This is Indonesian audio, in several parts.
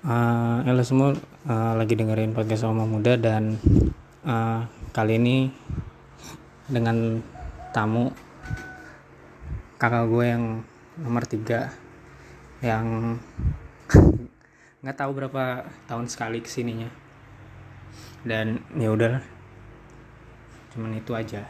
Uh, halo semua, uh, lagi dengerin podcast Oma Muda dan uh, kali ini dengan tamu kakak gue yang nomor tiga yang nggak tahu berapa tahun sekali ke sininya. Dan ya udah cuman itu aja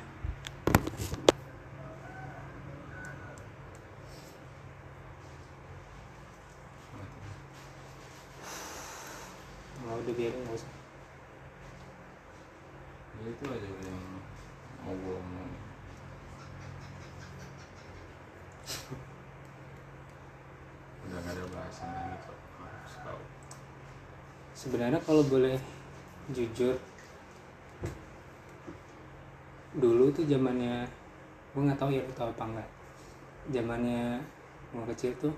udah biarin nggak usah ya itu aja yang mau gue omongin udah gak ada bahasan lagi kok harus tahu sebenarnya kalau boleh jujur dulu tuh zamannya gue nggak tahu ya lu tahu apa enggak zamannya gue kecil tuh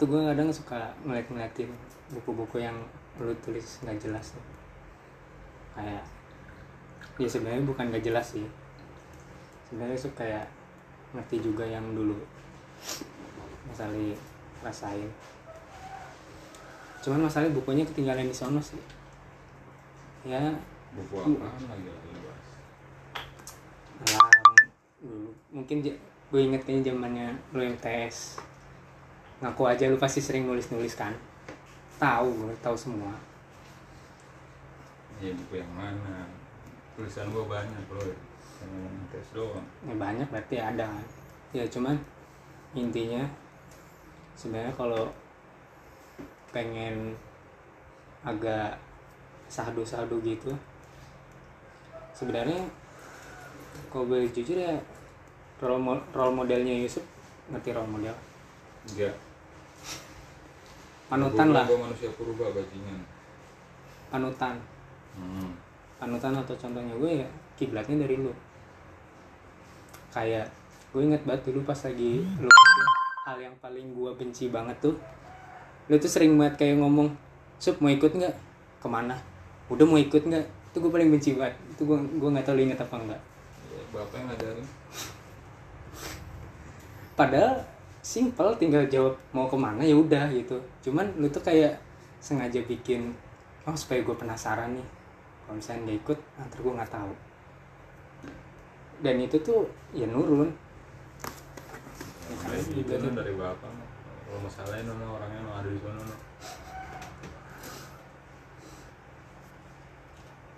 tuh gue kadang suka ngeliatin buku-buku yang lu tulis nggak jelas tuh kayak ya sebenarnya bukan nggak jelas sih. Sebenarnya suka kayak ngerti juga yang dulu masalah rasain. Cuman masalah bukunya ketinggalan di sono sih. Ya buku apaan lagi lagi lu bahas alam dulu. Mungkin gue inget kayaknya zamannya lu MTS ngaku aja lu pasti sering nulis nulis kan? Tahu gue tahu semua. Ya buku yang mana? Tulisan gue banyak bro. Yang tes doang. Ya banyak berarti ada. Kan ya cuman intinya sebenarnya kalau pengen agak sahdu-sahdu gitu sebenarnya kalau boleh jujur ya role, mo- role modelnya Yusuf ngerti role model? Enggak panutan lah. Manusia purba bajingan. Panutan. Hmm. panutan atau contohnya gue ya kiblatnya dari lu. Kayak gue inget banget dulu pas lagi lu kecil hal yang paling gue benci banget tuh lu tuh sering banget kayak ngomong sup mau ikut nggak? Ke mana? Udah mau ikut nggak? Itu gue paling benci banget. Itu gue gue nggak tahu lu inget apa enggak ya, bapak yang ngajarin. Padahal simple tinggal jawab mau ke mana ya udah gitu. Cuman lu tuh kayak sengaja bikin oh supaya gue penasaran nih kalau misalnya nggak ikut nanti gue nggak tahu. Dan itu tuh ya nurun. Ya, juga gitu dari bapak kalau masalahnya no, no, orangnya no, ada di sana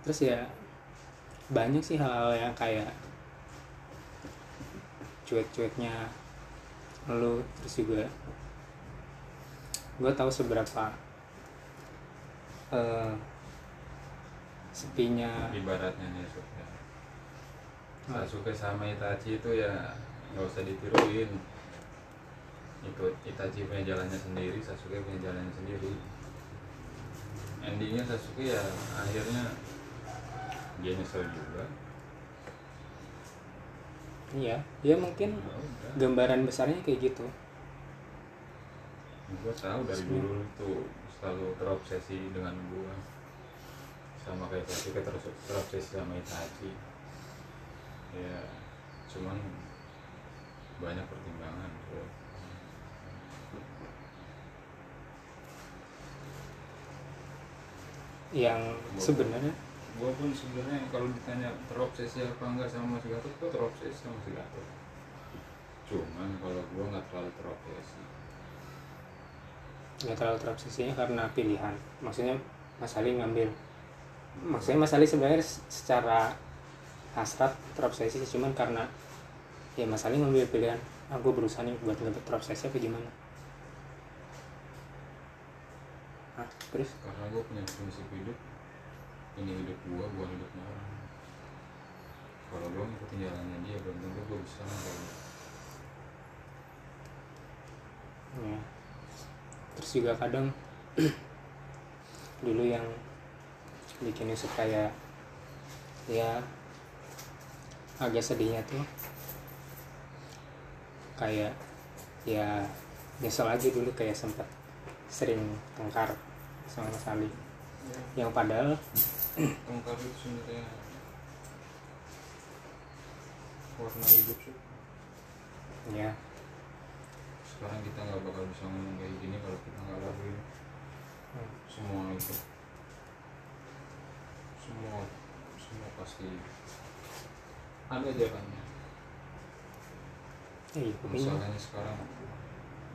terus ya banyak sih hal-hal yang kayak cuek-cueknya lu terus juga gue tahu seberapa eh, sepinya ibaratnya nih Sob. Sasuke sama Itachi itu ya nggak usah ditiruin. Ikut Itachi punya jalannya sendiri Sasuke punya jalannya sendiri. Endingnya Sasuke ya akhirnya dia nyesel juga iya ya mungkin gambaran besarnya kayak gitu. Gue tahu dari dulu tuh selalu terobsesi dengan gue sama kayak Sasuke terus terobsesi sama Itachi. Ya cuman banyak pertimbangan bro. yang sebenarnya gue pun sebenarnya kalau ditanya terobsesi apa enggak sama Mas Gatot gue terobsesi sama Mas Gatot. Cuman kalau gue nggak terlalu terobsesi. Nggak terlalu terobsesinya karena pilihan. Maksudnya Mas Ali ngambil. Maksudnya Mas Ali sebenarnya secara hasrat terobsesi sih, cuman karena ya Mas Ali ngambil pilihan aku berusaha nih buat nggak terobsesi apa gimana? Hah, terus? Karena gue punya prinsip hidup ini hidup gue bukan hidupnya orang kalau gue ngikutin jalannya dia belum tentu gue bisa kalau ya terus juga kadang dulu yang bikin Yusuf kayak ya agak sedihnya tuh kayak ya nyesel aja dulu kayak sempat sering tengkar sama Mas Ali. Yang padahal tongkar itu sebenarnya warna hidup sih. Ya sekarang kita nggak bakal bisa ngomong kayak gini kalau kita nggak lakuin. Hmm. Semua itu. Semua semua pasti ada jawabannya. eh, iya, misalnya sekarang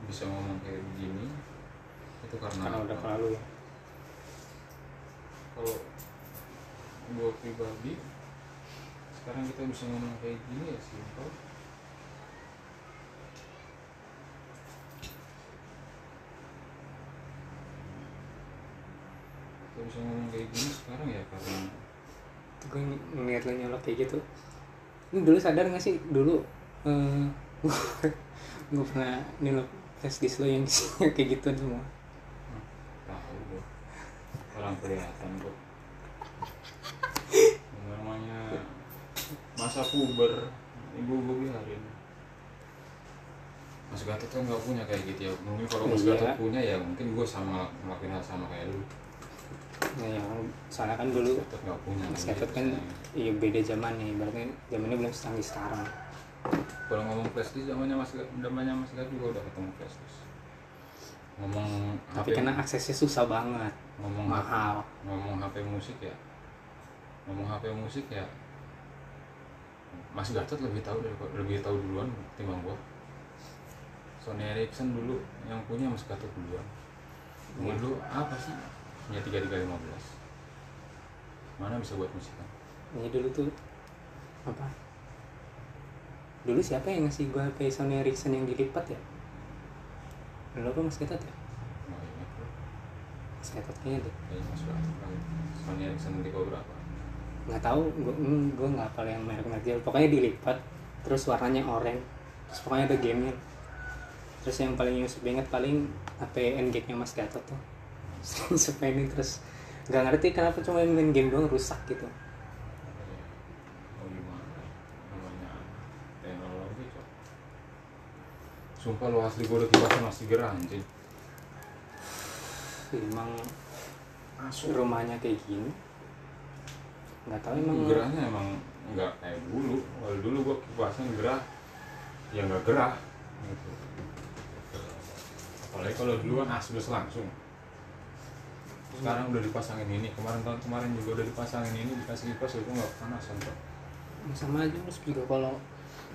bisa ngomong kayak begini itu karena, karena udah terlalu ya. Kalau gue pribadi sekarang kita bisa ngomong kayak gini ya simpel. Kita bisa ngomong kayak gini sekarang ya karena gue ng- ngeliat lo nyolok kayak gitu. Ini dulu sadar gak sih? Dulu eh gue pernah nyolok flash lo yang kayak gitu semua. Tahu gue orang kelihatan kok namanya masa puber. Ibu gue biarin. Mas Gatot kan nggak punya kayak gitu ya. Mungkin kalau Mas Iya. Gatot punya ya mungkin gue sama ngelakuin hal sama kayak lu. Nah, yang soalnya kan dulu Gatot nggak punya Mas Gatot gitu kan iya beda zamannya ibaratnya zamannya belum secanggih sekarang. Kalau ngomong flash disk zamannya Mas Gatot zamannya Mas Gatot juga udah ketemu flash disk ngomong tapi HP karena aksesnya susah banget. Ngomong mahal. ngomong HP musik ya. Ngomong HP musik ya Mas Gatot lebih tahu lebih tahu duluan ketimbang gua. Sony Ericsson dulu yang punya Mas Gatot duluan. Iya. dulu apa sih? Punya tiga tiga lima belas. Mana bisa buat musik kan ini dulu tuh apa? Dulu siapa yang ngasih gua HP Sony Ericsson yang dilipat ya? Dulu apa Mas Gatot ya. Mas Gatot kayaknya deh. Kayaknya Mas Gatot. Sony Ericsson tipe berapa nggak tahu gue gue nggak hafal yang merek merek pokoknya dilipat terus warnanya oranye terus pokoknya ada gamenya. Terus yang paling Yusuf inget paling HP N-Gate nya Mas Gatot tuh. Sering sepenin terus nggak ngerti kenapa cuma main game doang rusak gitu. Oh sumpah lo asli gue udah kibasnya masih gerah anjing. Emang masuk rumahnya kayak gini nggak tahu emang. Gerahnya emang nggak kayak dulu. Kalau dulu gua kipasnya gerah ya nggak gerah gitu. Apalagi kalau dulu kan asbes langsung. Sekarang udah dipasangin ini. Kemarin tahun kemarin juga udah dipasangin ini dikasih kipas itu nggak panasan kok sama aja terus juga kalau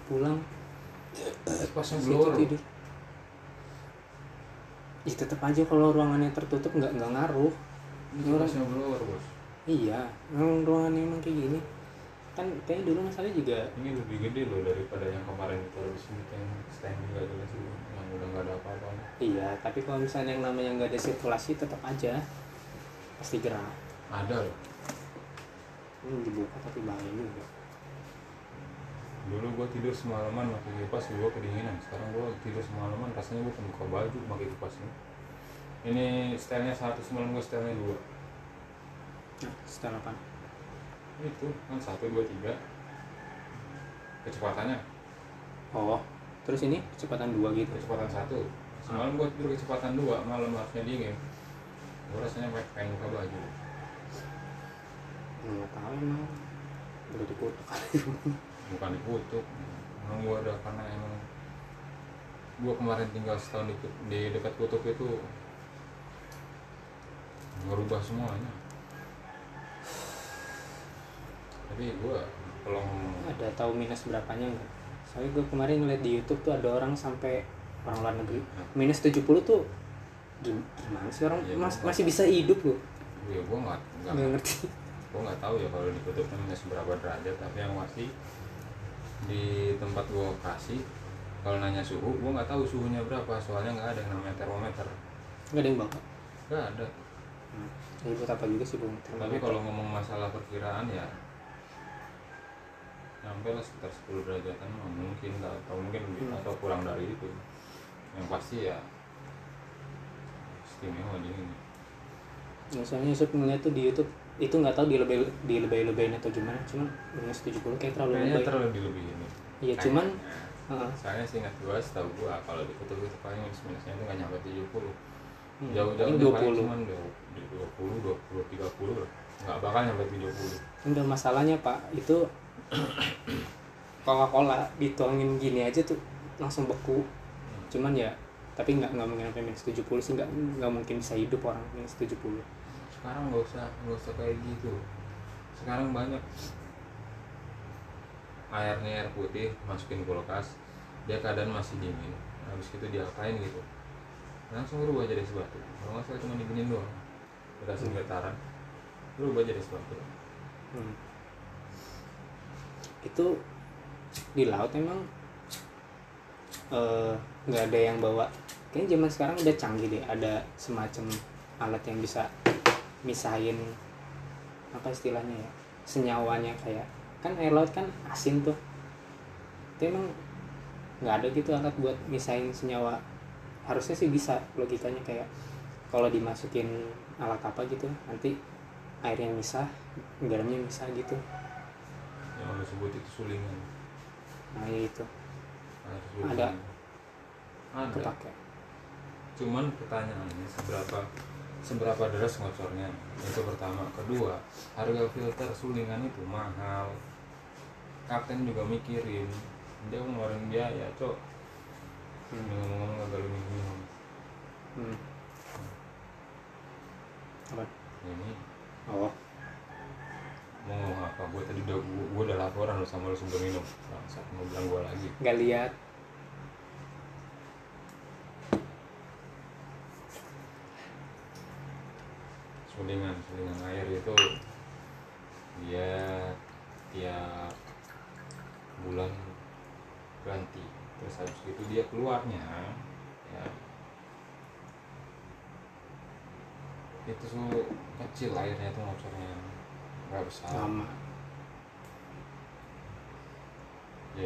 pulang kipasnya blower. tidur Ih, tetep aja kalau ruangannya tertutup nggak nggak ngaruh. Kipasnya blower bos iya emang ruangannya emang kayak gini. Kan kayaknya dulu masalahnya juga ini lebih gede loh daripada yang kemarin itu di sini yang stand juga jelas itu yang udah nggak ada apa-apa. Iya tapi kalau misalnya yang namanya nggak ada sirkulasi tetap aja pasti gerah ada loh. Ini dibuka tapi bahaya juga. Dulu gua tidur semalaman pakai kipas gua kedinginan. Sekarang gua tidur semalaman rasanya gua buka baju pakai kipas ini. Ini stylenya satu semalam gua stylenya dua nah apa? Itu kan satu dua tiga. Kecepatannya? Oh terus ini? Kecepatan dua gitu? Kecepatan satu. Semalam gua tidur kecepatan dua malam harusnya dingin. Gua rasanya pengen- buka baju. Nggak tahu emang. Udah dikutuk bukan dikutuk. Emang gua ada karena emang. Gua kemarin tinggal setahun di, di dekat kutub itu. Merubah semuanya tapi kalau ngomong ada tahu minus berapanya nggak? Soalnya gue kemarin ngeliat di YouTube tuh ada orang sampai orang luar negeri. Minus 70 tuh gim- gimana sih orang? Iya, mas- gua- masih bisa hidup loh ya gua nggak nggak ngerti. gua nggak tahu ya kalau di kutubnya minus berapa derajat tapi yang pasti di tempat gua kasih kalau nanya suhu gua nggak tahu suhunya berapa soalnya nggak ada yang namanya termometer. Nggak ada yang bawa? Nggak ada. Hmm. Buat apa juga sih bung tapi kalau ngomong masalah perkiraan ya sampai lah sekitar 10 derajatan mungkin atau mungkin lebih Hmm. atau kurang dari itu. Yang pasti ya istimewa dingin Ya, soalnya Yusuf ngeliat tuh di YouTube itu nggak tahu dilebay dilebay-lebayin atau gimana cuman minus 70 kayak terlalu kayaknya lebay. lebih ini Iya, cuman Kayaknya. Heeh. soalnya seingat gua setahu gua kalau di kutub itu paling minus minusnya itu nggak nyampe 70 Hmm, jauh-jauh paling dia paling 20 cuman dua- di 20 20 30 lah. Nggak bakal nyampe 70 Enggak masalahnya pak itu Coca-Cola dituangin gini aja tuh langsung beku. Cuman ya tapi nggak nggak mungkin sampai minus 70 sih nggak nggak mungkin bisa hidup orang minus 70 sekarang nggak usah nggak usah kayak gitu. Sekarang banyak. Airnya air putih masukin kulkas. Dia keadaan masih dingin. Habis itu diapain gitu. Langsung berubah jadi es batu kalau nggak salah cuma diginin doang. Dikasih getaran berubah jadi es batu Hmm. Itu di laut emang eh, nggak ada yang bawa. Kayaknya zaman sekarang udah canggih deh, ada semacam alat yang bisa misahin apa istilahnya ya senyawanya kayak kan air laut kan asin tuh. Itu emang nggak ada gitu alat buat misahin senyawa. Harusnya sih bisa logikanya kayak kalau dimasukin alat apa gitu nanti airnya misah garamnya misah gitu yang lo sebut itu sulingan. Nah ya itu. Air sulingan. Ada. ada. Kepake. Cuman pertanyaannya seberapa seberapa deras ngocornya itu pertama. Kedua harga filter sulingan itu mahal. Kapten juga mikirin. Dia ngeluarin biaya cok. Hmm. ngomong-ngomong agak lu minum Hmm. apa? Ini. Oh mau ngomong apa gue tadi udah gue udah laporan lu sama lu sebelum minum. Bangsat mau bilang gue lagi. Nggak lihat. Sulingan sulingan air itu dia tiap bulan ganti. Terus habis itu dia keluarnya ya. Itu tuh kecil airnya tuh ngocornya nggak besar. Lama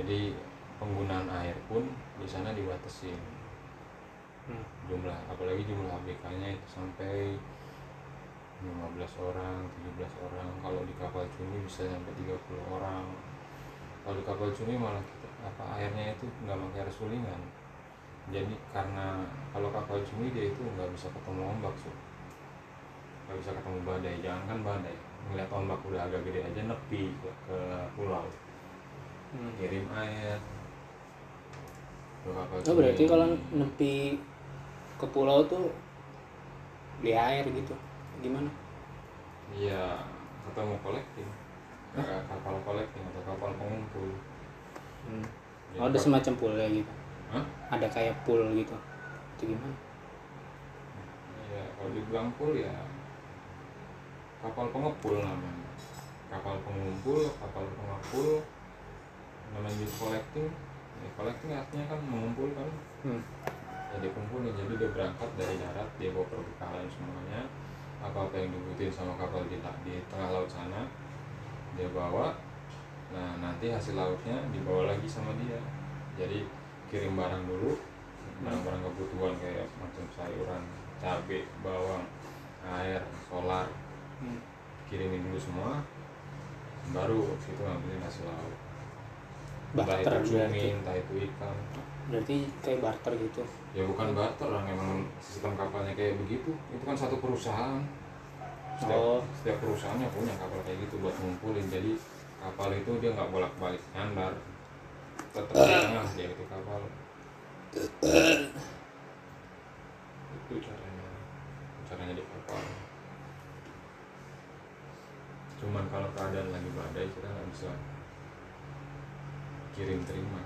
jadi penggunaan air pun di sana dibatasin. Hmm. jumlah apalagi jumlah ABK-nya itu sampai 15 orang, 17 orang. Kalau di kapal cumi bisa sampai 30 orang. Kalau di kapal cumi malah kita, apa airnya itu nggak pakai air sulingan. Jadi karena kalau kapal cumi dia itu nggak bisa ketemu ombak so. nggak bisa ketemu badai. Jangan kan badai ngeliat ombak udah agak gede aja nepi ke, ke pulau Hmm. kirim air oh berarti kalau nepi ke pulau tuh beli air gitu gimana Iya, ketemu kolektif. Kayak kapal kolektif atau kapal pengumpul. hmm. Oh ada semacam pool ya gitu Hah? ada kayak pool gitu itu gimana Iya, kalau dibilang pool ya kapal pengepul namanya. Kapal pengumpul, kapal pengepul, namanya collecting. Ya, collecting artinya kan mengumpulkan. hmm. Jadi kumpulin, jadi dia berangkat dari darat, dia bawa perbekalan semuanya. Apa-apa yang dibutuhin sama kapal di, di tengah laut sana, dia bawa. Nah, nanti hasil lautnya dibawa lagi sama dia. Jadi kirim barang dulu, barang-barang kebutuhan kayak macam sayuran, cabai, bawang, air, solar, Hmm. kirimin dulu semua. Baru situ ngambilin hasil laut. Entah barter itu berarti cumi, entah itu ikan. berarti kayak barter gitu Ya bukan barter, orang emang sistem kapalnya kayak begitu. Itu kan satu perusahaan. Setiap, Oh. setiap perusahaannya punya kapal kayak gitu buat ngumpulin. Jadi kapal itu dia nggak bolak-balik nyandar. Tetap di tengah dia itu kapal. itu caranya. Caranya di kapal. Cuman kalau keadaan lagi badai kita nggak bisa kirim terima.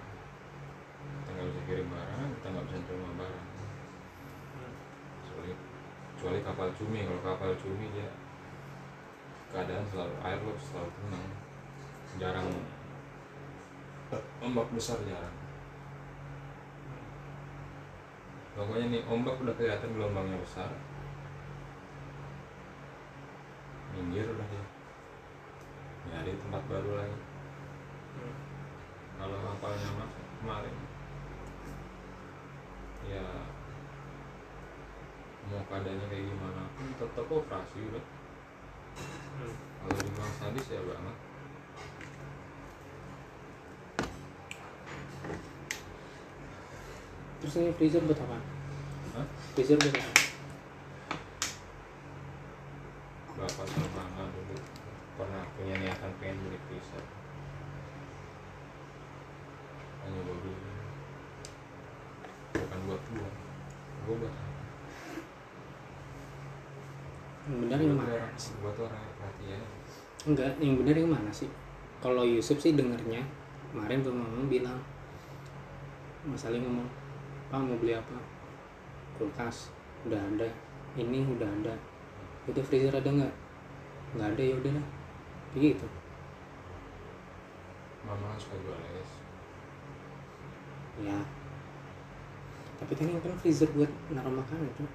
Kita nggak bisa kirim barang kita nggak bisa terima barang. Kecuali kecuali kapal cumi kalau kapal cumi dia keadaan selalu air lo selalu tenang. Jarang ombak besar jarang. Pokoknya nih ombak udah kelihatan gelombangnya besar. Minggir udah dia. Nyari tempat baru lagi kalau kapalnya mas kemarin ya mau keadaannya kayak gimana pun tetap operasi udah. Hmm. kalau dibilang sadis ya banget. Terus ini freezer buat apa? Hah? freezer buat apa? Bapak sama mama dulu pernah punya niatan pengen beli freezer hanya gue beli bukan buat gua. Gua buat yang benar yang mana? gua tuh orang yang perhatian. Enggak yang benar yang mana sih? Kalau Yusuf sih dengernya kemarin tuh mama bilang Mas Ali ngomong Pak mau beli apa kulkas udah ada. Ini udah ada. Itu freezer ada nggak nggak ada ya udah lah begitu mama suka jual es ya. Tapi kan yang kan freezer buat naruh makanan tuh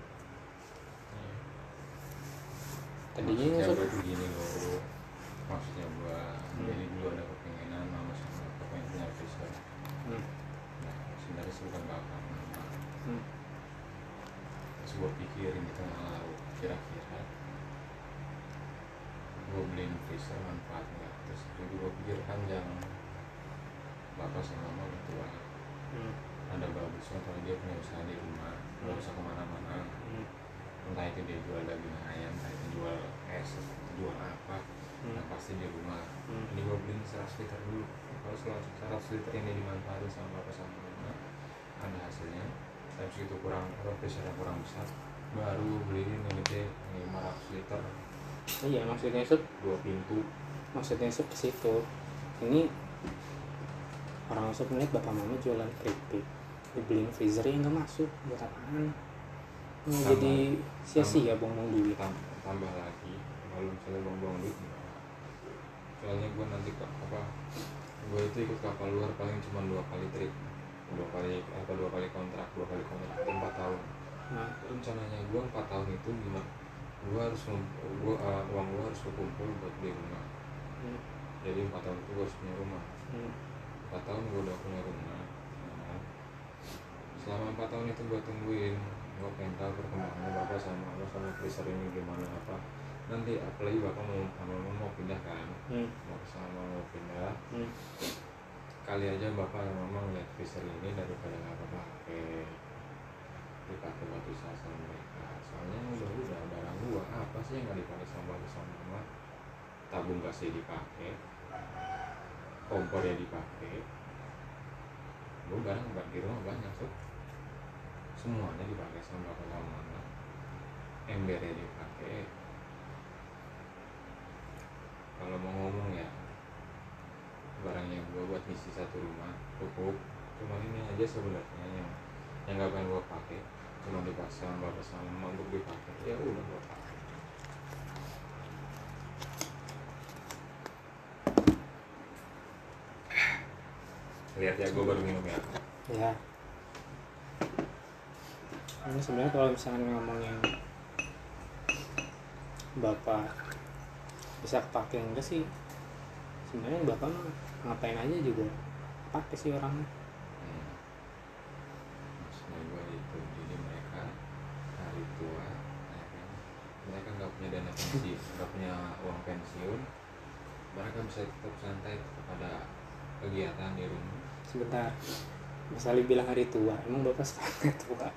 tadinya maksudnya masuk gue tuh gini loh maksudnya gue Hmm. jadi dulu ada kepinginan mama sama bapak pengen punya freezer. Hmm. nah sebenarnya sih bukan bapak mama. Hmm. terus gue pikirin di tengah laut kira-kira. Gue beliin freezer manfaat nggak terus jadi gue pikir panjang bapak sama mama tua Hmm. ada bagusnya kalau dia punya usaha di rumah. Nggak usah ke mana-mana. Hmm. entah itu dia jual daging ayam entah itu jual es itu jual apa Hmm. yang pasti di rumah. Hmm. ini gue beliin 100 liter dulu. Kalau 100 liter ini dimanfaatin sama bapak sama mama ada hasilnya. Tapi segitu kurang yang kurang besar. Baru beliin yang gede yang 500 liter. Iya maksudnya sub dua pintu. Maksudnya sub ke situ. Ini orang masuk melihat bapak mama jualan keripik. Dibeliin freezer yang nggak masuk. Buat apaan? Nggak Tambah. jadi sia-sia buang-buang duit. Tam- tambah lagi. Kalau misalnya buang-buang duit soalnya gue nanti ke apa gue itu ikut kapal luar paling cuma dua kali trip. Dua kali apa dua kali kontrak dua kali kontrak empat tahun. Nah. Rencananya gue empat tahun itu gimana? Gue harus gue uang gue harus kekumpul buat beli rumah. Hmm, jadi empat tahun itu gue harus punya rumah empat tahun gue udah punya rumah. Nah, selama empat tahun itu gue tungguin gue pengen tahu perkembangannya bapak sama mama sama freezer ini gimana apa. Nanti apalagi bapak mau sama mama mau pindah kan? Hmm, mau sama mau pindah. Hmm. kali aja bapak sama mama ngeliat freezer ini daripada nggak pakai dipakai buat usaha sama mereka. Soalnya udah udah barang gua apa sih yang nggak dipakai sama bapak sama mama tabung gasnya dipakai kompor ya dipakai gua barang nggak di rumah banyak tuh semuanya dipakai sama bapak sama mama embernya dipakai kalau mau ngomong ya barang yang gua buat ngisi satu rumah cukup. Cuma ini aja sebenarnya yang yang gak pengen gua pakai cuma dipaksa sama bapak sama mama untuk dipakai ya udah gua pakai lihat ya gua baru minum ya. Ya. Ini sebenarnya kalau misalnya ngomongin bapak bisa kepake enggak sih? Sebenarnya bapak mah ngapain aja juga pakai sih orangnya. Hmm. maksudnya itu jadi mereka hari tua ya kan, mereka nggak punya dana pensiun nggak punya uang pensiun mereka bisa tetap santai tetap ada kegiatan di rumah sebentar. Mas Ali bilang hari tua emang bapak sekarang tua?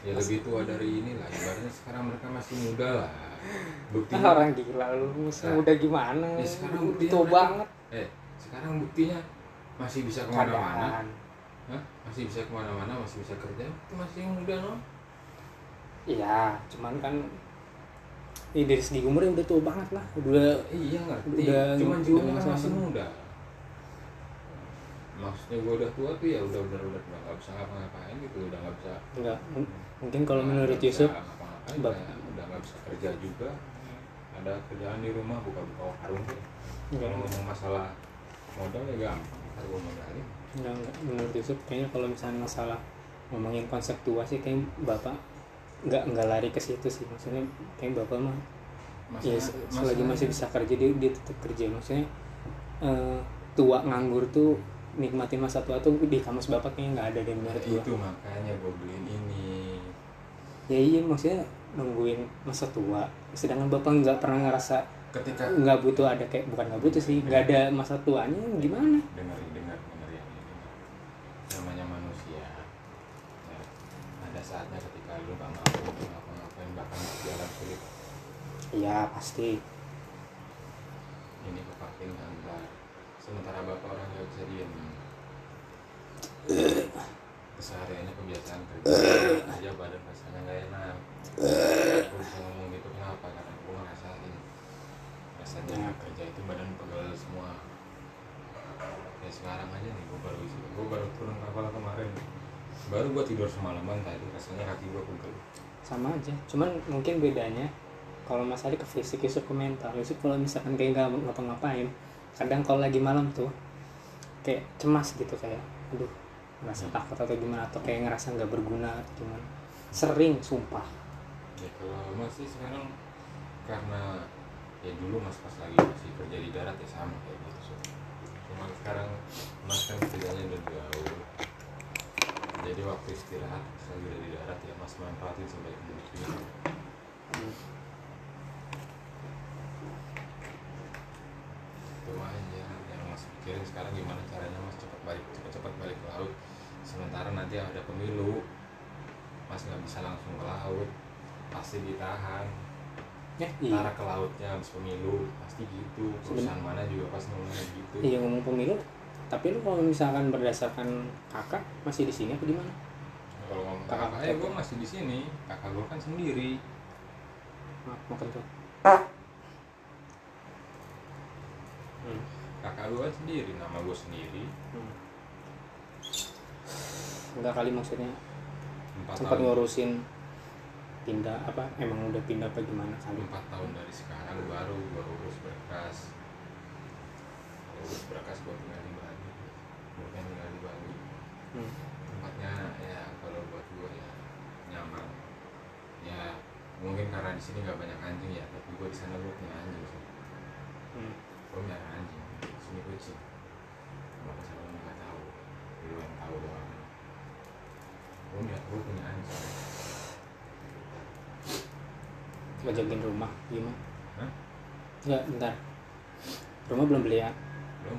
Ya lebih tua dari inilah ibaratnya sekarang mereka masih muda lah. Ah, buktinya orang gila lu masih Nah. muda gimana? Ya, sekarang buktinya tua mereka- banget. eh sekarang buktinya masih bisa ke mana-mana. Masih bisa ke mana-mana masih bisa kerja itu masih muda no iya cuman kan ini dari segi umurnya udah tua banget lah. Udah iya ngerti. Udah- cuman jiwanya kan masalah. masih muda maksudnya gue udah tua tuh ya udah udah udah nggak bisa ngapa-ngapain gitu udah nggak bisa enggak mungkin kalau nggak menurut Yusuf bak- udah udah nggak bisa kerja juga. Ada kerjaan di rumah buka-buka warung deh. Kalau ngomong masalah modal ya gampang ntar gue modalin. Enggak, enggak. menurut Yusuf kayaknya kalau misalnya masalah ngomongin konsep tua sih kayak bapak nggak nggak lari ke situ sih. Maksudnya kayak bapak mah ya se- selagi masih bisa kerja dia, dia tetap kerja. Maksudnya eh, tua nganggur tuh nikmatin masa tua tuh di kamus bapak kayaknya nggak ada deh menurut gua. itu makanya gue beliin ini. Ya iya maksudnya nungguin masa tua sedangkan bapak nggak pernah ngerasa ketika nggak butuh ada kayak bukan nggak butuh sih nggak ada masa tuanya gimana? Dengar dengar dengar dengar. namanya manusia. Ya, ada saatnya ketika lu gak mampu ngapa-ngapain bahkan jalan sulit. Ya pasti sementara bapak orang nggak bisa diam kesehariannya kebiasaan kerja. Aja badan rasanya nggak enak. Aku bisa ngomong gitu kenapa? Karena aku ngerasain. Rasanya kerja itu badan pegel semua. Ya sekarang aja nih gue baru isi gue baru turun kapal kemarin. Baru gue tidur semalaman tadi rasanya kaki gue pegel. Sama aja cuman mungkin bedanya kalau masalah ke fisik itu ke mental itu kalau misalkan kayak nggak ngapa-ngapain kadang kalau lagi malam tuh kayak cemas gitu kayak aduh ngerasa Hmm. takut atau gimana? Atau kayak ngerasa nggak berguna gimana sering sumpah. Ya kalau masih sekarang karena ya dulu mas pas lagi masih kerja di darat ya sama kayak gitu so. cuma sekarang mas kan kerjanya udah jauh. Jadi waktu istirahat udah di darat ya mas manfaatin sebaik mungkin itu aja yang mas pikirin sekarang gimana caranya mas cepat balik cepat-cepat balik ke laut? Sementara nanti ada pemilu mas nggak bisa langsung ke laut pasti ditahan. Ya iya. Ke lautnya habis pemilu pasti gitu. Perusahaan mana juga pasti ngomongnya gitu. Iya ngomong pemilu tapi lu kalau misalkan berdasarkan kakak masih di sini apa di mana? Kalau ngomong Kakak kakak ya gue masih di sini. Kakak gue kan sendiri. Makan tuh hmm. kakak gue kan sendiri nama gue sendiri. Hmm. enggak kali maksudnya? Empat sempat tahun. ngurusin pindah apa emang udah pindah apa gimana kali empat tahun dari sekarang baru gue urus berkas. Urus berkas gue tinggal di Bali. Gue kan tinggal di Bali. Hmm. tempatnya ya kalau buat gue ya nyaman. Ya mungkin karena di sini gak banyak anjing ya tapi gue di sana gue punya anjing sih Hmm. gue punya anjing sini kucing cuma ke sana lu nggak tahu? Lu yang tahu doang. Gue punya gue punya anjing ngejagain rumah gimana Hah? enggak bentar. Rumah belum beli ya? Belum.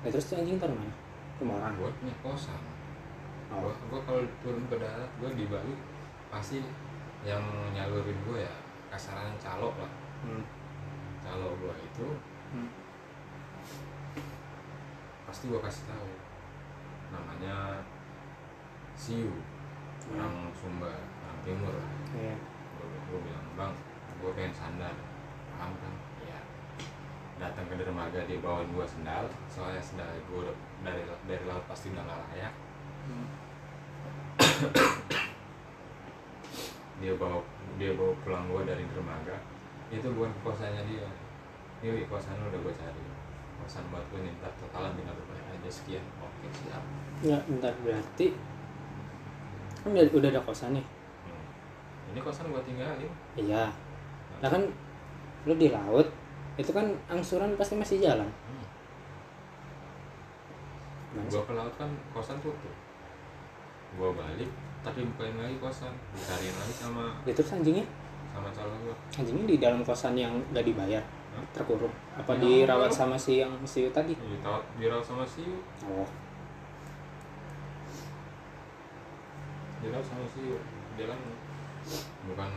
Nah, terus tuh anjing taruh mana? Rumah orang. Gue punya kosan. Oh. gue gue kalau turun ke darat gue di Bali pasti yang nyalurin gue ya kasarannya calo lah. Hmm. calo gue itu Hmm. Pasti gue kasih tahu. Namanya Siu orang Sumba orang Timur. Lah Iya. gue bilang bang gue pengen sandal. Paham kan ya datang ke dermaga dia bawain gue sendal soalnya sendal gue udah dari dari laut pasti udah nggak layak. Hmm. dia bawa dia bawa pulang gue dari dermaga. Itu bukan kosannya dia. Ini kosan udah gue cari kosan buat gue nih ntar totalan tinggal bayar aja sekian. Oke siap. Enggak, bentar berarti kan udah, udah ada kosan nih. Hmm. ini kosan gue tinggalin? Iya. Nah kan lu di laut itu kan angsuran pasti masih jalan. Hmm. Gue sih? ke laut kan kosan tutup. Gue balik tapi bukain lagi kosan. Dicariin lagi sama Ya, terus anjingnya? sama calon gue anjingnya di dalam kosan yang gak dibayar? Terkurung. Apa Ya, dirawat sama si yang si tadi? Dirawat dirawat sama siu oh. Dirawat sama siu dia kan bukan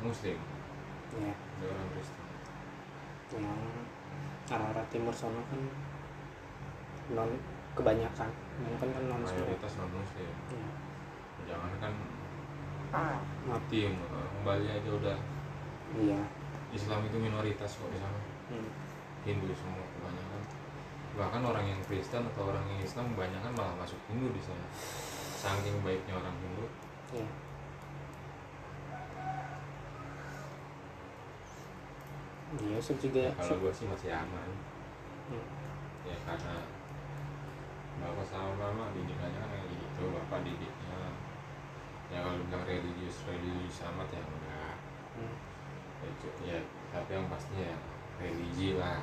muslim. Ya dia orang Kristen. Yang arah-arah timur sana kan non kebanyakan. Kebanyakan kan non semua mayoritas non muslim ya. jangan kan maaf timur Bali aja udah. Iya Islam itu minoritas kok di sana hmm. Hindu semua kebanyakan. Bahkan orang yang Kristen atau orang yang Islam kebanyakan malah masuk Hindu di sana. Saking baiknya orang Hindu. Iya. Iya Yusuf juga ya, kalau gue sih masih aman. Hmm. ya karena bapak sama mama didikannya kan kayak gitu bapak didiknya. Ya kalau bilang religius religius amat ya Hmm. Ya, ya tapi yang pastinya ya religi lah.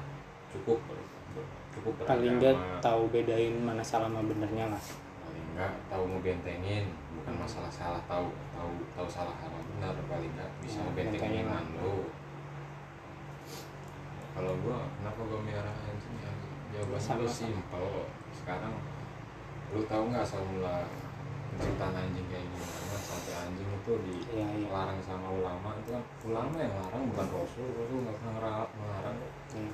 Cukup ber- ber- cukup paling nggak beragama. tahu bedain mana salah sama benernya lah. Paling enggak tahu ngebentengin bukan Hmm. masalah salah tahu tahu tahu salah sama benar. Paling enggak bisa Hmm, ngebentengin bentengin iman lo kalau gua kenapa gua miara anjing ya jawabannya simpel. Sampai lu tahu nggak asal mula penciptaan anjing kayak gimana sampai anjing itu iya iya. dilarang sama ulama itu kan ulama yang larang bukan rasul rasul nggak pernah ngelarang melarang iya.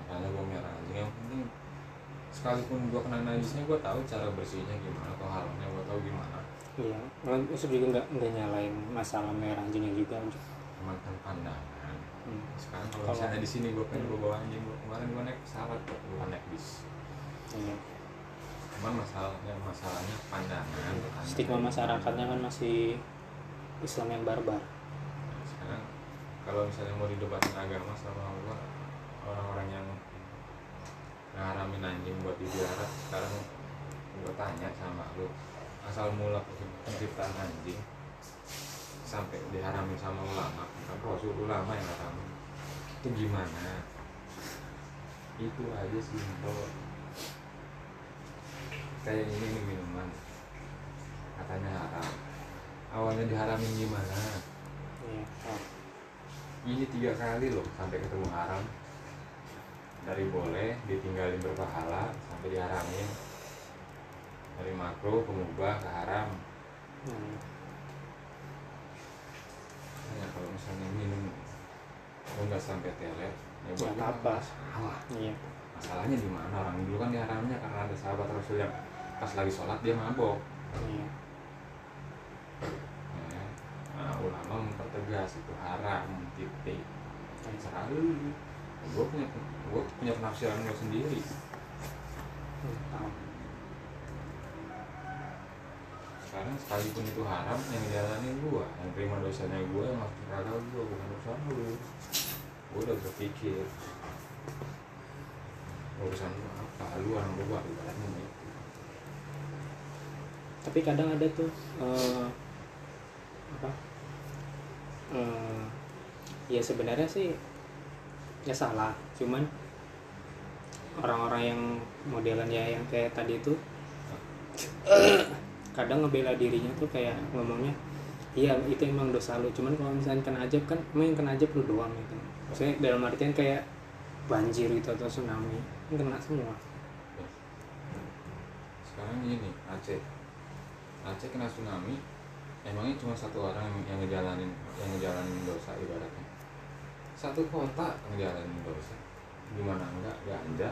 makanya gue merah anjing yang penting sekalipun gue kena najisnya gue tahu cara bersihnya gimana atau halalnya gue tahu gimana. Iya. Malah Yusuf juga nggak nggak nyalain masalah merah anjingnya juga cuma kan pandangan. Hmm. sekarang kalau misalnya di sini gue pengen gue bawa anjing gue kemarin gue naik pesawat gue naik bis. Iya cuman masalahnya masalahnya pandangan stigma masyarakatnya kan masih Islam yang barbar. Nah, sekarang kalau misalnya mau didebatin agama sama gua orang-orang yang ngaramin anjing buat dibiara sekarang gua tanya sama lu asal mula penciptaan anjing sampai diharamin sama ulama kan rasul ulama yang ngaramin itu gimana? Itu aja simpel kayak ini nih minuman. Katanya haram awalnya diharamin gimana? Iya. Ini tiga kali loh sampai ketemu haram. Dari boleh ditinggalin berpahala sampai diharamin. Dari makro ke mubah ke haram. Hmm. ya kalau misalnya minum lo nggak sampai teler ya buat apa? Iya. masalahnya di mana? Orang dulu kan diharamnya karena ada sahabat rasul yang pas lagi sholat dia mabok. Iya. ya. nah, ulama mempertegas itu haram titik. Terserah lu. Gue punya gue punya penafsiran gue sendiri. Hmm, sekarang sekalipun itu haram yang jalanin gua yang terima dosanya gua yang masuk neraka gua bukan urusan lu. Gua udah berpikir urusan lu apa? Lu orang gua ibaratnya tapi kadang ada tuh eh, apa? Eh, ya sebenarnya sih ya salah. Cuman orang-orang yang modelannya yang kayak tadi itu kadang ngebela dirinya tuh kayak ngomongnya iya itu emang dosa lu. Cuman kalau misalnya kena ajab kan emang yang kena ajab lu doang gitu. Maksudnya dalam artian kayak banjir gitu atau tsunami kan kena semua. Sekarang gini Aceh Aceh kena tsunami emangnya cuma satu orang yang, yang ngejalanin yang ngejalanin dosa ibaratnya? Satu kota ngejalanin dosa gimana enggak? Ganja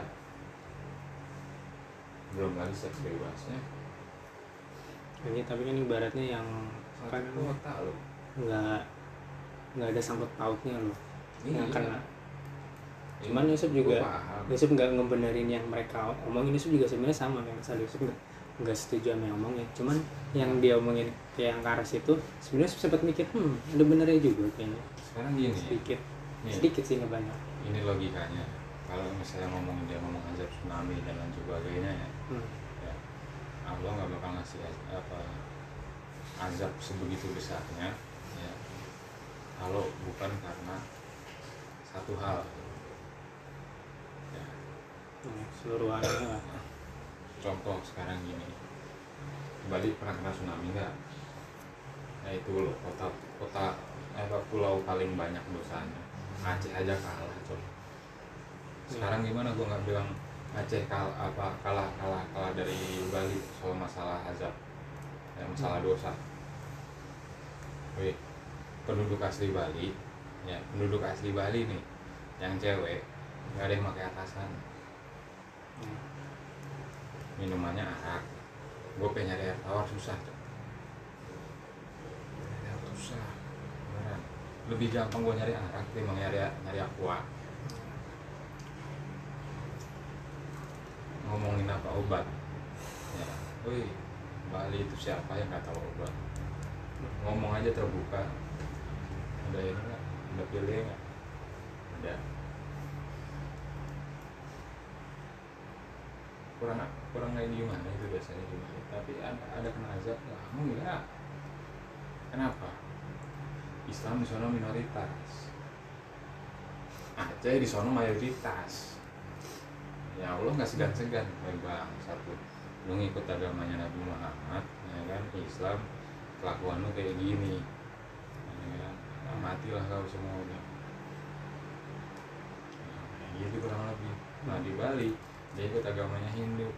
belum lagi seks bebasnya. Ini tapi kan ibaratnya yang satu kan kota loh. Nggak nggak ada sangkut pautnya loh. Yang Iya. kena. Ini Cuman Yusuf juga-. Yusuf nggak ngebenerin yang mereka omongin. Yusuf juga sebenarnya sama kayak Mas Ali. Yusuf nggak setuju sama yang omongin. Cuman yang dia omongin kayak yang karas itu sebenarnya sempat mikir hmm ada benernya juga kayaknya. Sekarang gini sedikit. Nih, sedikit sih banyak ini logikanya. Kalau misalnya ngomong dia ngomong azab tsunami dan lain sebagainya ya hmm. ya Allah nggak bakal ngasih apa azab sebegitu besarnya ya kalau bukan karena satu hal. Ya. Hmm, seluruh lah. contoh sekarang gini Bali pernah kena tsunami nggak? Nah itu loh kota kota apa pulau paling banyak dosanya. Aceh aja kalah coy. Sekarang gimana? Gua nggak bilang Aceh kal apa kalah kalah kalah dari Bali soal masalah azab. Ya, masalah dosa. Wih, penduduk asli Bali ya penduduk asli Bali nih yang cewek nggak ada yang pakai atasan. Hmm. minumannya arak gue pengen nyari air tawar susah air susah beneran. Lebih gampang gue nyari arak ketimbang nyari nyari aqua. Ngomongin apa? Obat. Ya. Wih Bali itu siapa yang nggak tahu obat? Ngomong aja terbuka. Ada ini nggak? Ada pilih nggak? Ada. Kurang kurang kayak gimana itu biasanya gimana tapi ada ada kena azab nggak enggak kenapa? Islam di sana minoritas. Aceh di sana mayoritas. Ya Allah nggak segan-segan bang satu lu ngikut agamanya Nabi Muhammad ya kan? Islam kelakuan lu kayak gini. Ya kan? Nah, matilah kau semuanya nah, kayak gitu kurang lebih. Nah di Bali dia ikut agamanya Hindu.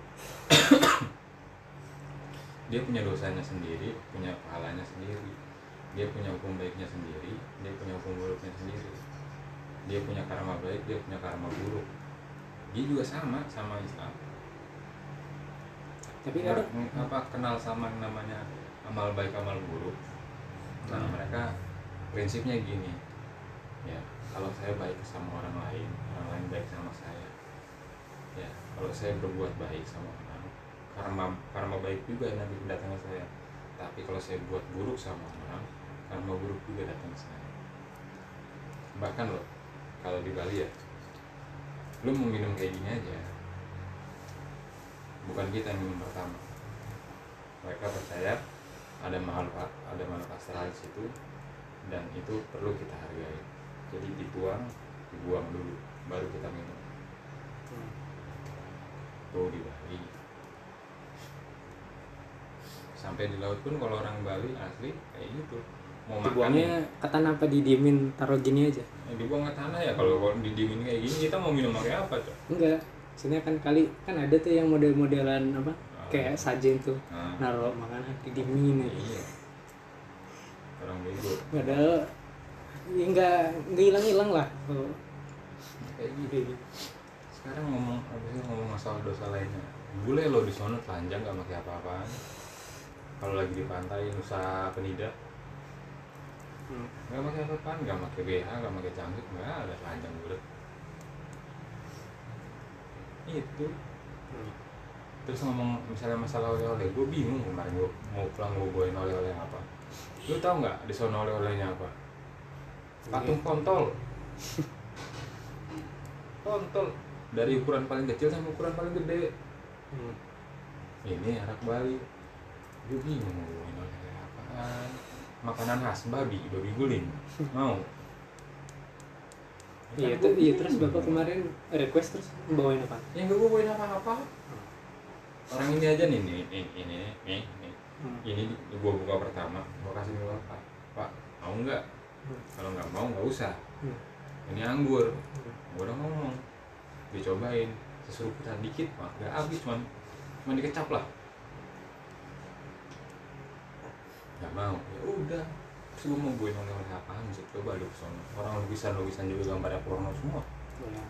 Dia punya dosanya sendiri punya pahalanya sendiri. Dia punya hukum baiknya sendiri dia punya hukum buruknya sendiri. Dia punya karma baik dia punya karma buruk. Dia juga sama sama Islam. Tapi Ya, ada ng- apa kenal sama namanya amal baik amal buruk. Nah Hmm. mereka prinsipnya gini. Ya kalau saya baik sama orang lain orang lain baik sama saya ya kalau saya berbuat baik sama orang karma karma baik juga nanti datang ke saya. Tapi kalau saya buat buruk sama orang karma buruk juga datang ke saya. Bahkan loh kalau di Bali ya lu mau minum kayak gini aja bukan kita yang minum pertama. Mereka percaya ada makhluk ada makhluk astral di situ dan itu perlu kita hargai. Jadi dituang dibuang dulu baru kita minum. Tuh di Bali. Sampai di laut pun kalau orang Bali asli kayak gitu. Mau makan dibuangnya ke tanah apa didiemin taruh gini aja? Ya dibuang ke tanah ya kalau didiemin kayak gini kita mau minum pakai apa cok? Enggak. Sebenarnya kan kali kan ada tuh yang model-modelan apa Ah. kayak sajen tuh nah, naruh makanan didiemin aja iya. Orang bego. Padahal ya enggak enggak hilang-hilang lah kalau kayak gitu sekarang ngomong sih ngomong masalah dosa lainnya. Bule lo di sono telanjang gak pakai apa-apaan. Kalau lagi di pantai Nusa Penida. Hmm. nggak pakai apa-apaan nggak pakai BH nggak pakai cangkir nggak ada telanjang bulat itu. Hmm. terus ngomong misalnya masalah oleh-oleh gue bingung kemarin gue mau pulang gue bawain oleh-oleh apa. Lu tau nggak di sono oleh-olehnya apa? Patung kontol. Kontol dari ukuran paling kecil sampai ukuran paling gede. Hmm. ini anak Bali gue bingung mau bawain apaan. Makanan khas babi babi guling. Mau? Iya Kan iya terus bapak kemarin request terus bawain apa? Yang gak gue bawain apa-apa. Orang ini aja nih nih nih ini nih nih Hmm. ini gue buka pertama gue kasih ke bapak. Pak mau nggak? Hmm. kalau nggak mau nggak usah. Hmm. ini anggur. Hmm. gue udah ngomong dicobain seseruputan dikit mah nggak habis cuman cuman dikecap lah. Nggak mau ya udah. Terus gue mau buain oleh-oleh apaan sih? Coba lu ke sana orang lukisan lukisan juga gambarnya porno semua. Boleh.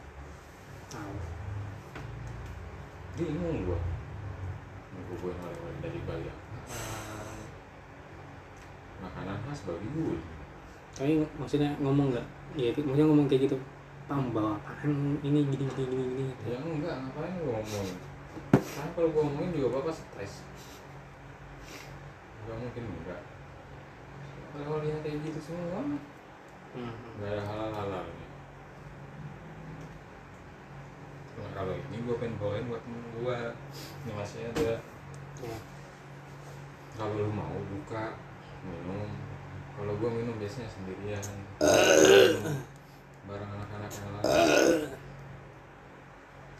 Tahu. bingung gue mau gue oleh-oleh dari Bali makanan khas babi gue tapi maksudnya ngomong nggak? Ya itu maksudnya ngomong kayak gitu pak mau bawa apaan ini gini gini gini gini. Ya enggak ngapain gue ngomong karena kalau gue ngomongin juga bapak stres. Gak mungkin enggak. Kalau lihat kayak gitu semua Hmm. nggak ada halal. Halalnya nah, kalau ini gue pengen bawain buat temen gue ini masih ada. Ya. kalau lu mau buka minum. Kalau gue minum biasanya sendirian bareng anak-anak yang lain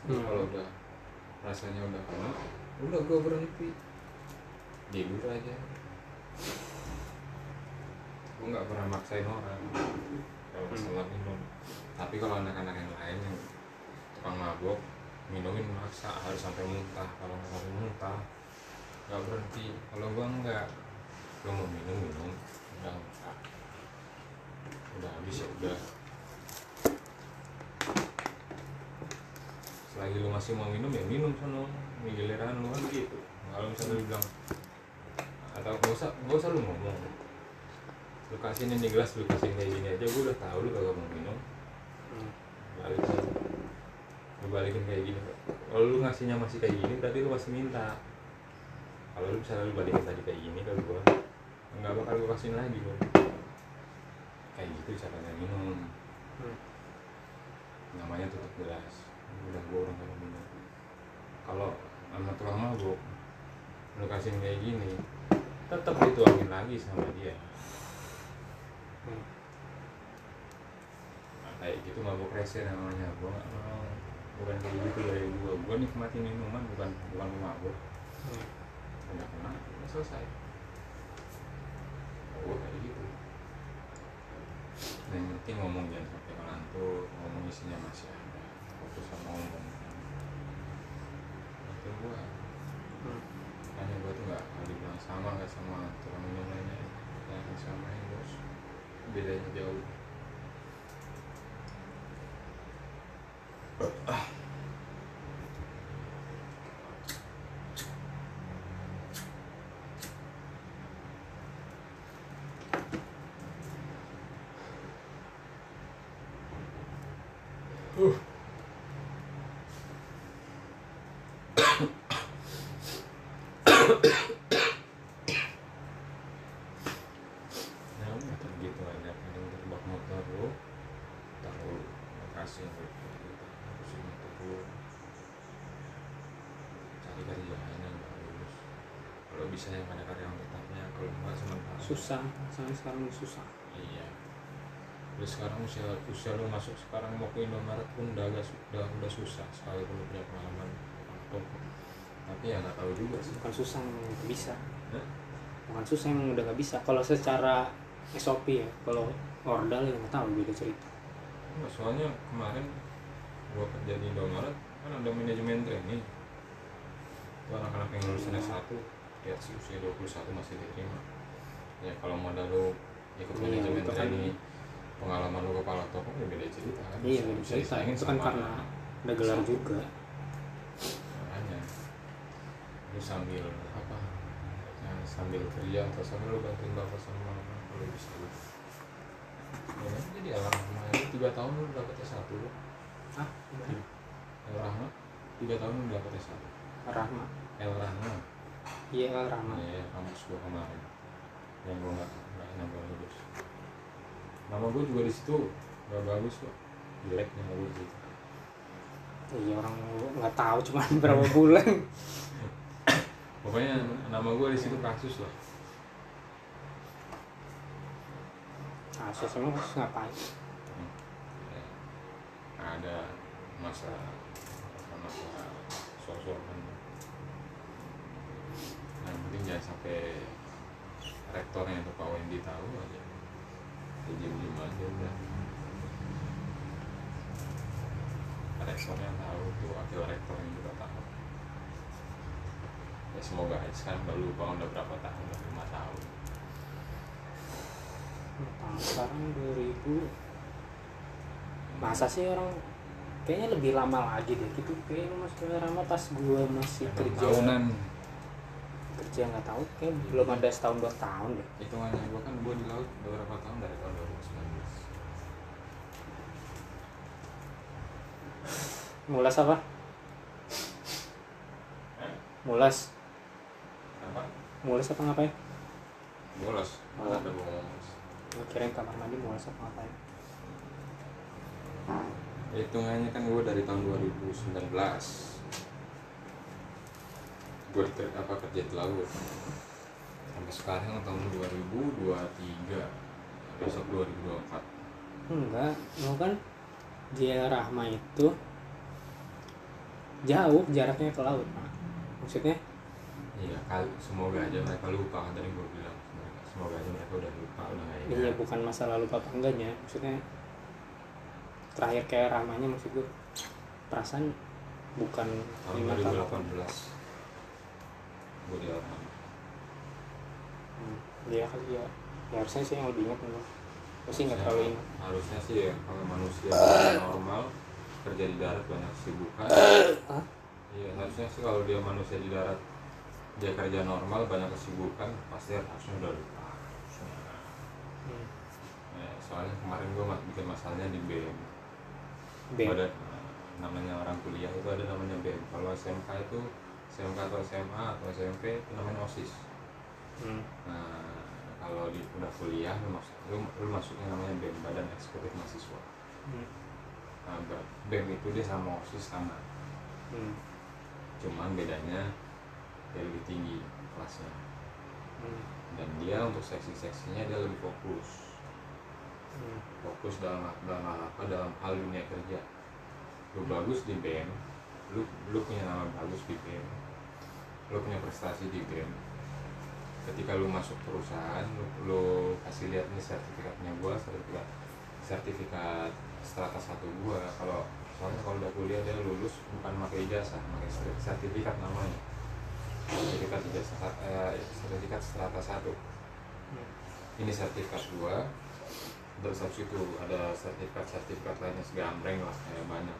Terus Hmm. kalau udah rasanya udah kena udah gue berhenti. Tidur aja. Gue nggak pernah maksain orang. Kalau masalah minum. Tapi kalau anak-anak yang lain yang tukang mabok minumin maksa harus sampai muntah. Kalau nggak sampai muntah nggak berhenti. Kalau gue enggak gue mau minum minum. Udah udah habis ya udah selagi lu masih mau minum ya minum sono. Ini giliran lu kan. Gitu. Kalau misalnya lu bilang atau nggak usah nggak usah lu ngomong. Lu kasihin ini gelas lu kasihin kayak gini aja gue udah tahu lu kagak mau minum. Hmm. balikin. Lu balikin kayak gini kalau lu ngasihnya masih kayak gini berarti lu masih minta. Kalau lu misalnya lu balikin tadi kayak gini ke gua nggak bakal gua kasihin lagi gua kayak gitu caranya minum. Hmm. namanya tutup gelas udah gua orang kalau minum. Kalau sama tukang mabuk lu kasihin kayak gini tetap dituangin lagi sama dia. Hmm. Nah, kayak gitu mabuk rese namanya. Gua nggak mau. Bukan kayak gitu dari gua. Gua nikmatin minuman bukan bukan mabuk. Hmm. udah kena udah selesai. Gua kayak gitu. Nah, yang penting ngomong jangan sampai ngantuk ngomong isinya masih sama ngomong itu gua Hmm. hanya gua tuh nggak nggak dibilang sama nggak sama tukang minum lainnya yang sama yang bos bedanya jauh bisa susah sampai sekarang susah. Iya. Terus sekarang usia usia lu masuk sekarang mau ke Indomaret pun udah agak udah udah susah sekali lu punya pengalaman. Tapi ya nggak tahu juga sih. Bukan susah emang nggak bisa. Hah? bukan susah emang udah nggak bisa. Kalau secara SOP ya kalau ordal ya nggak tahu beda cerita. Nggak, soalnya kemarin gua kerja di Indomaret kan ada manajemen training. Itu anak-anak yang lulusan S1 ya sih usia 21 masih diterima ya kalau modal lu ikut Iya, manajemen itu kan- training pengalaman lu kepala toko ya beda cerita. Kan iya Bisa- beda bisa cerita. itu kan sama karena ada gelar S1. juga. Makanya lu sambil apa ya, sambil kerja atau sambil lu bantuin bapak sama mama kalau bisa. Lu ya, kan? jadi alhamdulillah itu tiga tahun lu dapet S1 lu ah gimana? El Rahma? Tiga tahun lu dapet S1 Rahma. El Rahma? Iya Rahma. Ya kampus gua kemarin yang gua nggak nggak nyampe lulus nama gua juga di situ nggak bagus kok jelek nama gua di situ iya orang nggak tahu cuma berapa bulan. Pokoknya nama gua di situ kasus lah kasus emang kasus ngapain? Ya, ada masa masa sosok kan yang penting jangan sampai rektornya itu Pak Wendy tahu aja. Dia diem diem aja udah. Rektornya tahu tuh wakil rektornya juga tahu. Ya semoga aja sekarang udah lupa udah berapa tahun udah lima tahun. Tahun sekarang 2000 masa sih orang kayaknya lebih lama lagi deh. Gitu kayaknya masuk ke Rahma pas gua masih kerja. tahunan kerja nggak tahu kayak belum ada setahun dua tahun deh. Hitungannya gua kan gua di laut beberapa tahun dari tahun 2019 mulas apa? Mulas. Apa? mulas apa ngapain? Bolos Oh. ada bolos gua kirain kamar mandi mulas apa ngapain? Hitungannya kan gua dari tahun 2019 gua di, apa kerja di laut sampai sekarang tahun 2023 besok 2024 enggak mau kan dia Rahma itu jauh jaraknya ke laut Pak. maksudnya? Iya kali semoga aja mereka lupa kan tadi gua bilang. Semoga, aja mereka udah lupa udah nggak iya ingat bukan masa lalu apa enggaknya. Maksudnya terakhir kayak Rahmanya maksud gue perasaan bukan lima tahun. 2018 gua di Alham Hmm, dia kali ya. Ya harusnya sih yang lebih ingat gue sih nggak Ya, terlalu ingat. harusnya sih ya kalau manusia normal kerja di darat banyak kesibukan. Iya harusnya sih kalau dia manusia di darat dia kerja normal banyak kesibukan pasti harusnya udah lupa. Hmm. Ya, soalnya kemarin gue bikin masalahnya di BM B ada namanya orang kuliah itu ada namanya BM kalau SMK itu SMK atau SMA atau SMP itu namanya OSIS hmm. nah kalau di udah kuliah lu, masuk, lu, lu masuknya namanya BEM Badan Eksekutif Mahasiswa Hmm. nah, BEM itu dia sama OSIS sama Hmm. cuman bedanya dia lebih tinggi kelasnya Hmm. dan dia untuk seksi-seksinya dia lebih fokus Hmm. fokus dalam dalam hal apa dalam hal dunia kerja lu bagus di BEM lu lu punya nama bagus di BEM lu punya prestasi di BEM ketika lu masuk perusahaan lu, lu kasih lihat nih sertifikatnya gua sertifikat sertifikat strata satu gua. Kalau soalnya kalau udah kuliah dia lulus bukan pakai ijazah pakai ser- sertifikat namanya. Sertifikat ijazah eh, sertifikat strata satu. Ini sertifikat gua terus habis itu ada sertifikat-sertifikat lainnya segambreng lah kayak banyak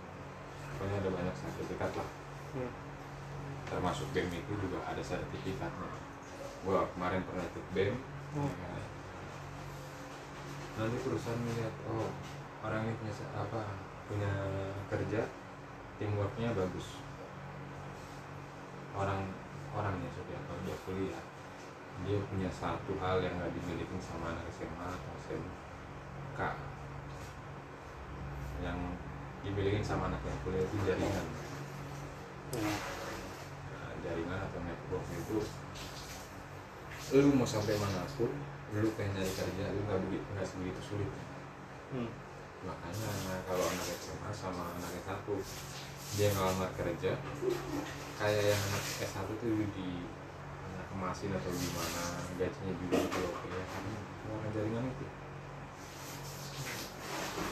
pokoknya ada banyak sertifikat lah. Hmm. termasuk BEM itu juga ada sertifikatnya gua kemarin pernah ikut BEM. Oh. ya. Nanti perusahaan melihat oh orang ini punya apa punya kerja teamworknya bagus. Orang orangnya sudah kalau dia kuliah. Dia punya satu hal yang nggak dimiliki sama anak SMA atau SMK yang dimiliki sama anak yang kuliah itu jaringan Ya. Nah, jaringan atau network itu lu mau sampai mana pun lu pengen nyari kerja lu nggak begitu nggak sebegitu sulit hmm. makanya kalau anak SMA sama anak S1 dia ngelamar kerja kayak yang anak S1 tuh di anak kemasin atau gimana gajinya juga gitu oke ya karena jaringan itu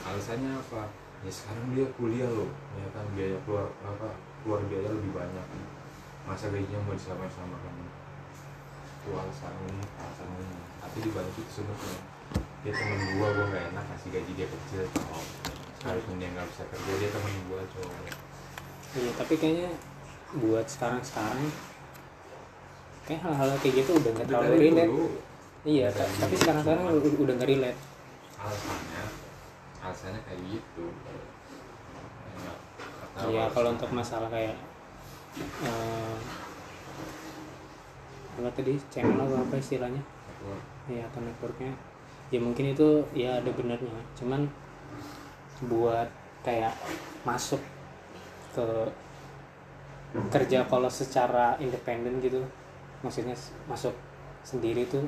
alasannya apa ya sekarang dia kuliah loh ya kan biaya keluar apa keluar biaya lebih banyak. Masa gajinya mau disamain sama kamu itu alasan umum alasan umum tapi dibalik itu sebenarnya dia temen gua gua nggak enak kasih gaji dia kecil cowok. Sekalipun dia nggak bisa kerja dia temen gua cowok. Iya tapi kayaknya buat sekarang sekarang kayak hal-hal kayak gitu udah nggak terlalu relate iya tapi sekarang sekarang udah nggak relate. Alasannya alasannya kayak gitu. Ya, Iya kalau untuk masalah kayak eh, apa tadi channel atau apa istilahnya? Network. ya atau networknya. Ya mungkin itu ya ada benernya cuman buat kayak masuk ke kerja kalau secara independen gitu maksudnya masuk sendiri tuh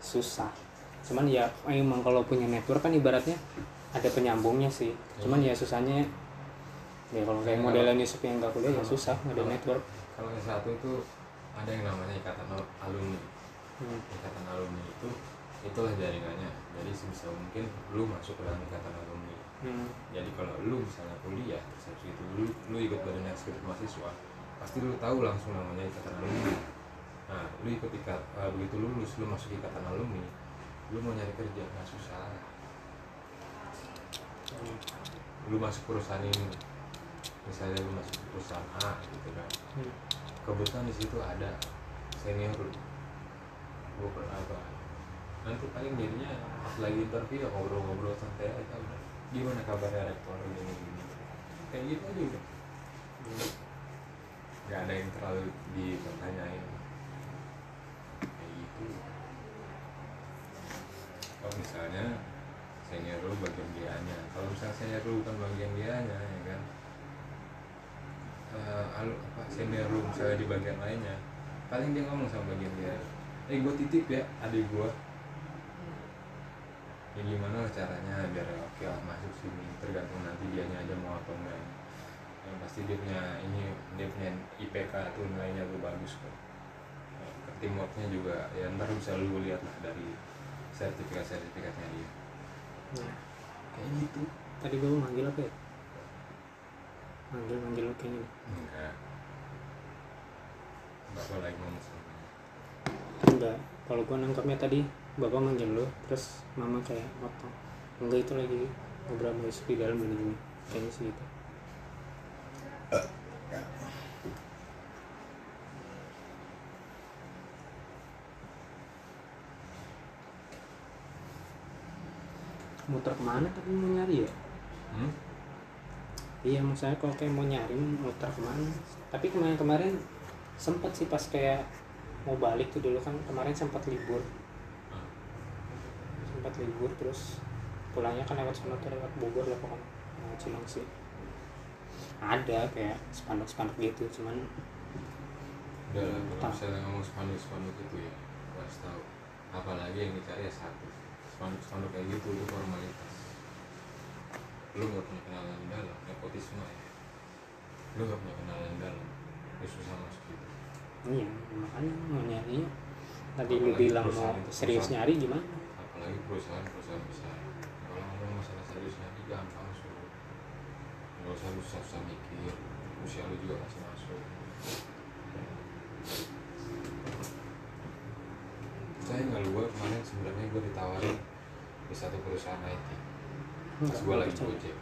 susah. Cuman ya emang kalau punya network kan ibaratnya ada penyambungnya sih. Cuman ya susahnya ya kalau kayak modelan Yusuf yang nggak kuliah ya susah nggak ada network. kalau yang satu itu ada yang namanya ikatan al- alumni. Hmm. ikatan alumni itu itulah jaringannya. Jadi sebisa mungkin lu masuk ke dalam ikatan alumni. Hmm. jadi kalau lu misalnya kuliah terus habis itu lu lu ikut badan eksekutif mahasiswa pasti lu tahu langsung namanya ikatan alumni. Nah lu ikut ikat eh, begitu lulus lu masuk ikatan alumni lu mau nyari kerja nggak susah lu masuk perusahaan ini. Misalnya lu masuk perusahaan A gitu kan. Hmm. kebetulan di situ ada senior lu. Gue pernah apa? Nanti paling jadinya pas lagi interview ya ngobrol-ngobrol santai aja udah. Gimana kabarnya rektor gini gini kayak gitu aja udah. Nggak ada yang terlalu dipertanyain. Kayak gitu. Kalau misalnya senior lu bagian dianya. Kalau misalnya senior lu bukan bagian dianya ya kan? Alu apa senior misalnya di bagian lainnya paling dia ngomong sama bagian dia eh gue titip ya adik gue ya gimana caranya biar oke lah masuk sini tergantung nanti dianya aja mau atau enggak. Yang pasti dia punya ini dia punya IPK tuh nilainya tuh bagus kok. Nah, teamworknya juga ya ntar bisa lu lihat lah dari sertifikat sertifikatnya dia Nah, kayak gitu. Tadi gue manggil apa ya? Manggil manggil lu kayaknya enggak. Bapak lagi ngomong sama enggak. Kalau gue nangkapnya tadi bapak manggil lu terus mama kayak apa enggak itu lagi ngobrol sama di dalam gini kayaknya sih gitu muter ke mana tapi mau nyari ya? Hmm? iya maksudnya kalau kayak mau nyari muter ke mana? Tapi kemarin-kemarin sempet sih pas kayak mau balik tuh dulu kan kemarin sempat libur. Sempat libur terus pulangnya kan lewat sana tuh lewat Bogor lah pokoknya mau Cilengsi ada kayak spanduk-spanduk gitu cuman udah lah kalau misalnya ngomong spanduk spanduk itu ya harus tahu. Apalagi yang dicari ya satu spanduk spanduk kayak gitu itu formalitas. Lu nggak punya kenalan dalam nepotisme ya. Lu nggak punya kenalan dalam lu susah masuk gitu. Iya makanya mau nyari tadi lu bilang mau itu serius nyari gimana? Apalagi perusahaan perusahaan besar. Kalau ngomong masalah serius nanti gampang suruh. Nggak usah lu susah susah mikir. Usia lu juga masih masuk saya nggak lupa kemarin sebenarnya gue ditawarin di satu perusahaan IT pas enggak gue nggak lagi gojek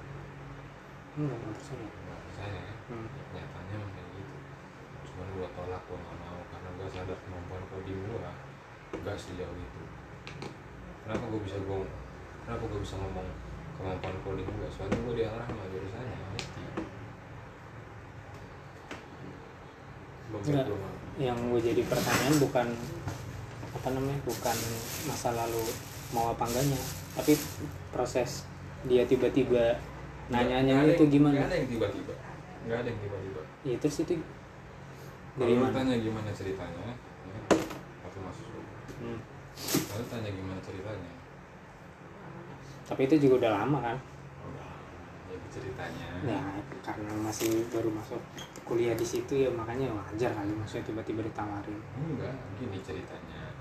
enggak nggak percaya. Nggak percaya kan Hmm. Ya, nyatanya kayak gitu. Cuman gue tolak gue nggak mau karena gue sadar kemampuan coding gue nggak sejauh itu. Kenapa gue bisa gue kenapa gue bisa ngomong kemampuan coding gue soalnya gue diarah sama jurusannya IT Nggak. mah. yang gue jadi pertanyaan bukan apa namanya bukan masa lalu mau apa enggaknya. Tapi proses dia tiba-tiba nanyanya nggak itu yang- gimana? nggak ada yang tiba-tiba. Nggak ada yang tiba-tiba. Ya terus itu dari mana? tanya gimana ceritanya ya, waktu masuk Hmm. lalu tanya gimana ceritanya. Tapi itu juga udah lama kan? Udah jadi ceritanya. Ya karena masih baru masuk kuliah di situ ya makanya wajar kali maksudnya tiba-tiba ditawarin. Enggak gini ceritanya.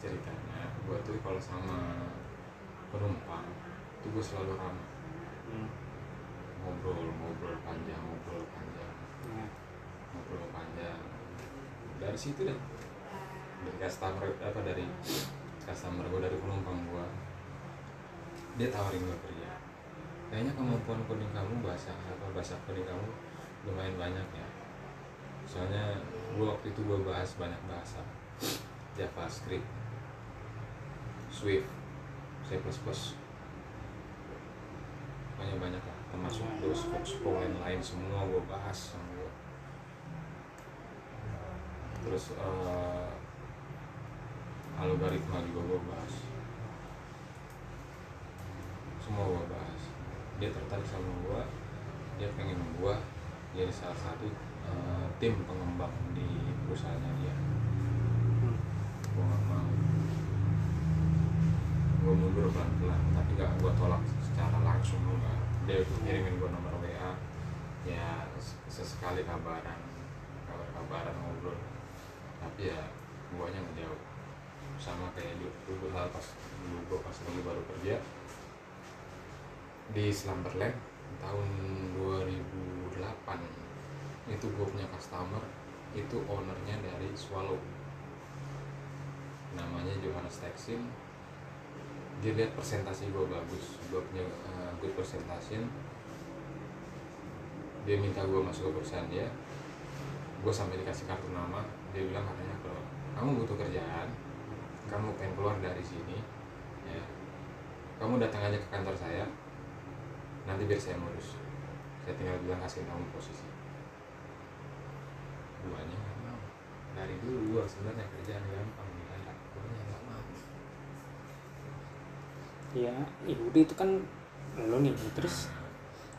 Ceritanya gue tuh kalau sama penumpang itu gue selalu ramah. Hmm. ngobrol ngobrol panjang ngobrol panjang. Ya. ngobrol panjang. Dari situ deh. Dari customer apa dari customer gue dari penumpang gue dia tawarin gue kerja. Kayaknya kemampuan coding kamu bahasa apa bahasa coding kamu lumayan banyak ya. Soalnya gue waktu itu gue bahas banyak bahasa JavaScript Swift C++ banyak banyak lah termasuk terus Foxpo lain-lain semua gue bahas sama gue terus eh, algoritma juga gue bahas. Semua gue bahas. Dia tertarik sama gue dia pengen gue jadi salah satu eh, tim pengembang di perusahaannya dia. Hmm. gue gak mau gue mundur pelan-pelan tapi gak gue tolak secara langsung enggak dia kirimin gue nomor WA ya sesekali kabaran kabar-kabaran ngobrol. Tapi ya guanya nggak jauh sama kayak dulu, dulu hal pas dulu gue pas lagi baru kerja di Slumberland tahun 2008 itu gue punya customer itu ownernya dari Swallow. Namanya Johannes Texin dia lihat presentasi gue bagus gue punya uh, good presentation dia minta gue masuk ke perusahaan dia gue sampai dikasih kartu nama dia bilang katanya kalau kamu butuh kerjaan kamu pengen keluar dari sini ya kamu datang aja ke kantor saya nanti biar saya ngurus. Saya tinggal bilang kasih kamu posisi. Mau. Dari dulu gua sebenarnya kerjaan gampang mendadak guanya nggak mau ya ya itu kan lo nih terus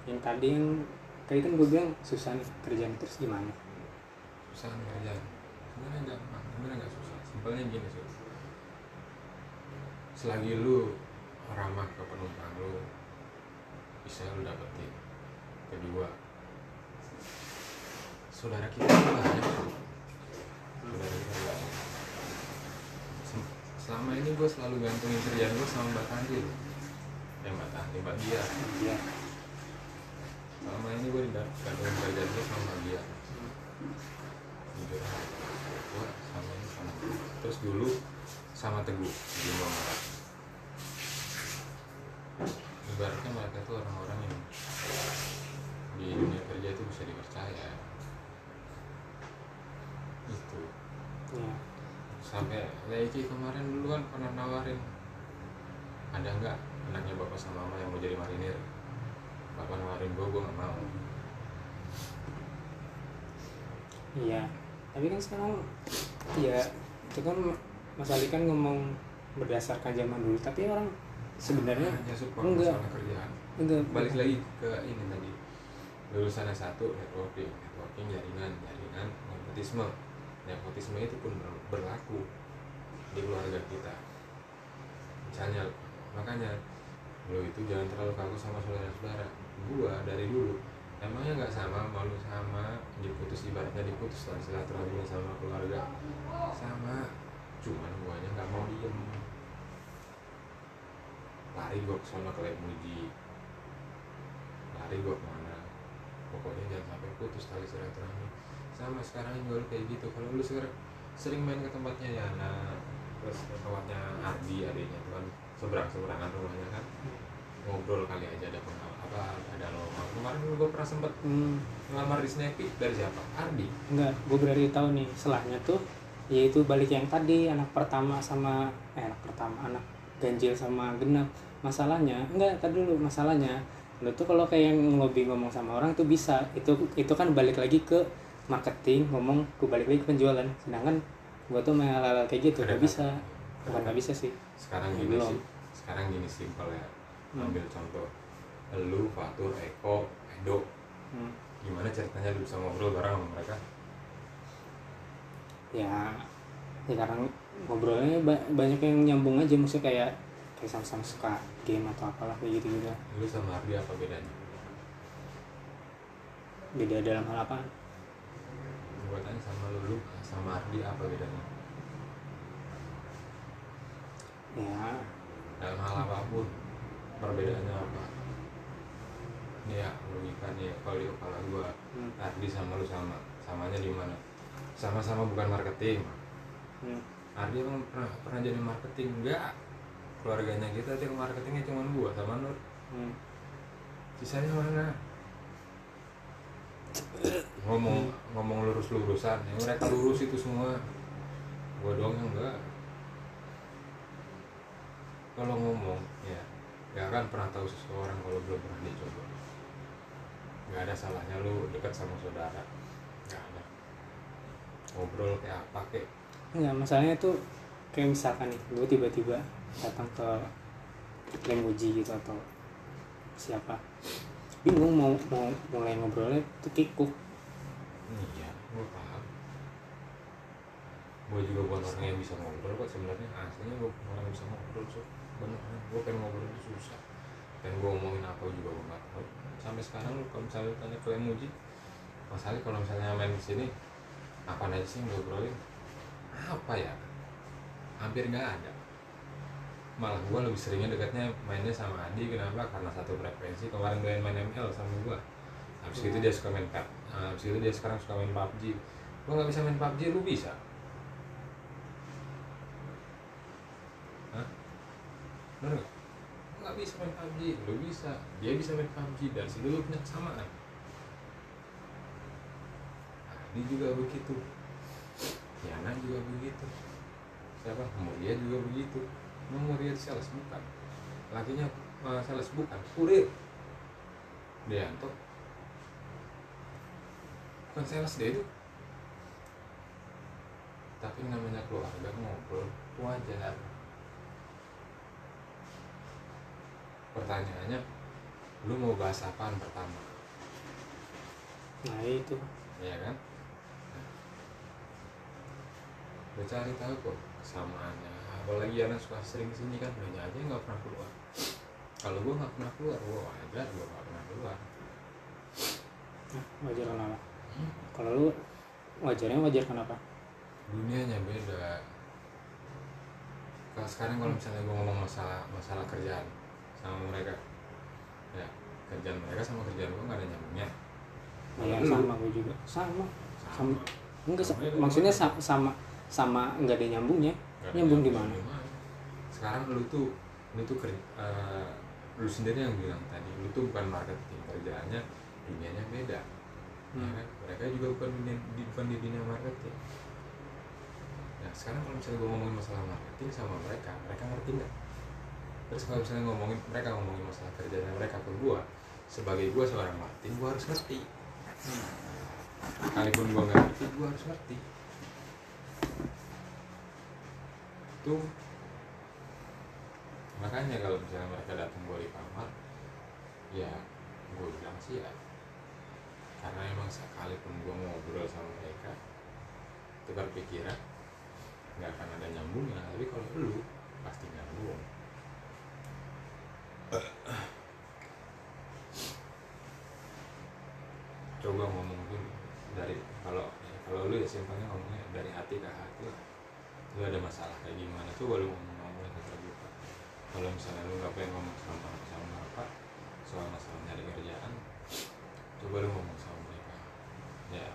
yang tadi yang tadi kan gue bilang susah nih kerjaan terus gimana? Susah nih kerjaan. Sebenarnya gampang sebenarnya nggak susah? Simpelnya gini sih selagi lu ramah ke penumpang lu bisa lu dapetin. Kedua saudara kita banyak saudara kita banyak selama ini gue selalu gantungin kerjaan gue sama mbak Tandi. Loh eh mbak Tandi mbak Dia ya selama ini gue gantungin kerjaan gue sama mbak Dia jujur gue sama ini sama terus dulu sama teguh di Maret ibaratnya mereka tuh orang-orang yang di dunia kerja itu bisa dipercaya. Itu. Ya sampai Leiki kemarin dulu kan pernah nawarin. Ada nggak anaknya bapak sama mama yang mau jadi marinir? Bapak nawarin gue gue nggak mau. Iya tapi kan sekarang ya itu kan Mas Ali kan ngomong berdasarkan zaman dulu tapi orang sebenarnya hanya support enggak. masalah kerjaan. Enggak. Balik lagi ke ini tadi lulusan S1 networking. Networking jaringan jaringan nepotisme nepotisme itu pun ber- berlaku di keluarga kita. Misalnya makanya lo itu jangan terlalu kaku sama saudara-saudara. Gua dari dulu emangnya nggak sama malu sama diputus ibaratnya diputus lah silaturahmi sama keluarga. Sama cuman guanya nggak mau diem. Lari gua ke sana ke Muji lari gua ke mana? Pokoknya jangan sampai putus tali silaturahmi sama sekarang juga lu kayak gitu. Kalau lu sekarang sering main ke tempatnya Yana terus ke tempatnya Ardi adiknya tuh kan seberang seberangan rumahnya kan. Ngobrol kali aja ada pengal apa ada lowongan kemarin gue pernah sempet hmm, ngelamar di Snappy. Dari siapa? Ardi. Enggak gue berarti tahu nih. Selahnya tuh yaitu balik yang tadi anak pertama sama eh anak pertama anak ganjil sama genap. Masalahnya enggak tadi dulu masalahnya lo tuh kalau kayak yang ngelobi ngomong sama orang tuh bisa. Itu itu kan balik lagi ke marketing ngomong gue balik lagi ke penjualan. Sedangkan gue tuh main hal-hal kayak gitu Keren. gak bisa. Bukan gak bisa sih. Sekarang Ya, gini belum. sih. Sekarang gini simpel ya. Hmm. ambil contoh. Lu Fatur Eko Edo. Hmm. gimana ceritanya lu bisa ngobrol bareng sama mereka? Ya ya karena ngobrolnya ba- banyak yang nyambung aja. Maksudnya kayak kayak sama-sama suka game atau apalah kayak gitu gitu lu sama Ardi apa bedanya? Beda dalam hal apa gue tanya sama lu lu Ardi apa bedanya? Ya. Dalam hal apa pun perbedaannya apa? Ini ya logika nih kalau di kepala gue hmm, Ardi sama lu sama samanya di mana? Sama-sama bukan marketing. Hmm, Ardi emang pernah pernah jadi marketing? Enggak. Keluarganya kita yang marketingnya cuma gua sama Nur. Hmm. sisanya mana ngomong ngomong lurus lurusan ya mereka lurus itu semua. Gua doang yang enggak. Kalau ngomong ya gak akan pernah tahu seseorang kalau belum pernah dicoba. Nggak ada salahnya lu dekat sama saudara. Nggak ada. Ngobrol kayak apa kayak Enggak, masalahnya tuh kayak misalkan nih, gue tiba-tiba datang ke Lemuji gitu atau siapa. Bingung mau mau mulai ngobrolnya tuh kikuk Iya, gue paham. Gue juga bukan orang yang bisa ngobrol kok sebenarnya. Aslinya gue bukan orang bisa ngobrol so beneran gue pengen ngobrol itu susah. Dan gue ngomongin apa juga gue nggak tahu. Sampai sekarang lu kalau misalnya tanya ke Lemuji Mas Ali kalau misalnya main ke sini apa aja sih yang lu obrolin? Apa ya? Hampir nggak ada. Malah gue lebih seringnya dekatnya mainnya sama Adi kenapa? Karena satu frekuensi. Kemarin gue main ML sama gue habis itu dia suka main pet habis itu dia sekarang suka main PUBG gue nggak bisa main PUBG lu bisa? Hah? bener Lu nggak bisa main PUBG lu bisa. Dia bisa main PUBG dan situ lu punya kesamaan. Adi juga begitu. Yana juga begitu. Siapa? Muria juga begitu. Emang Muria sales bukan. Lakinya uh, sales bukan. Kurir. Deanto bukan sales dia itu tapi namanya keluarga ngobrol wajar. Pertanyaannya lu mau bahas apaan pertama? Nah itu. Ya kan? Udah cari tahu kok kesamaannya. Apalagi anak suka sering ke sini kan lu aja nggak pernah keluar. Kalau gua nggak pernah keluar gua wajar gua nggak pernah keluar. Nah, wajar kenapa kalau lu wajarnya wajar kenapa? Dunianya beda. Kalau sekarang kalau misalnya gue ngomong masalah masalah kerjaan sama mereka ya kerjaan mereka sama kerjaan gue nggak ada nyambungnya ya Lu, sama gue juga. Sama. Sama. enggak sa- Sama ya, maksudnya sama. sa- sama sama enggak ada nyambungnya. Nggak ada nyambung di mana? sekarang lu tuh lu tuh kerja eh, lu sendiri yang bilang tadi lu tuh bukan marketing kerjaannya dunianya beda Hmm. kan? mereka juga bukan di, bukan di dunia marketing. Nah sekarang kalau misalnya gue ngomongin masalah marketing sama mereka mereka ngerti nggak? Terus kalau misalnya ngomongin mereka ngomongin masalah kerjanya mereka ke gue sebagai gue seorang marketing gue harus ngerti. Sekalipun gue nggak ngerti gue harus ngerti. Itu makanya kalau misalnya mereka datang gue di kamar ya gue bilang sih ya karena emang sekalipun gue ngobrol sama mereka tukar pikiran nggak akan ada nyambungnya. Tapi kalau lu pasti nyambung. Coba ngomong dulu dari kalau kalau lu ya simpelnya ngomongnya dari hati ke hati lah. Lu ada masalah kayak gimana coba lu ngomong ngomongnya ke terbuka kalau misalnya lu nggak pengen ngomong sama sama apa soal masalah nyari kerjaan coba lu ngomong sama mereka. Ya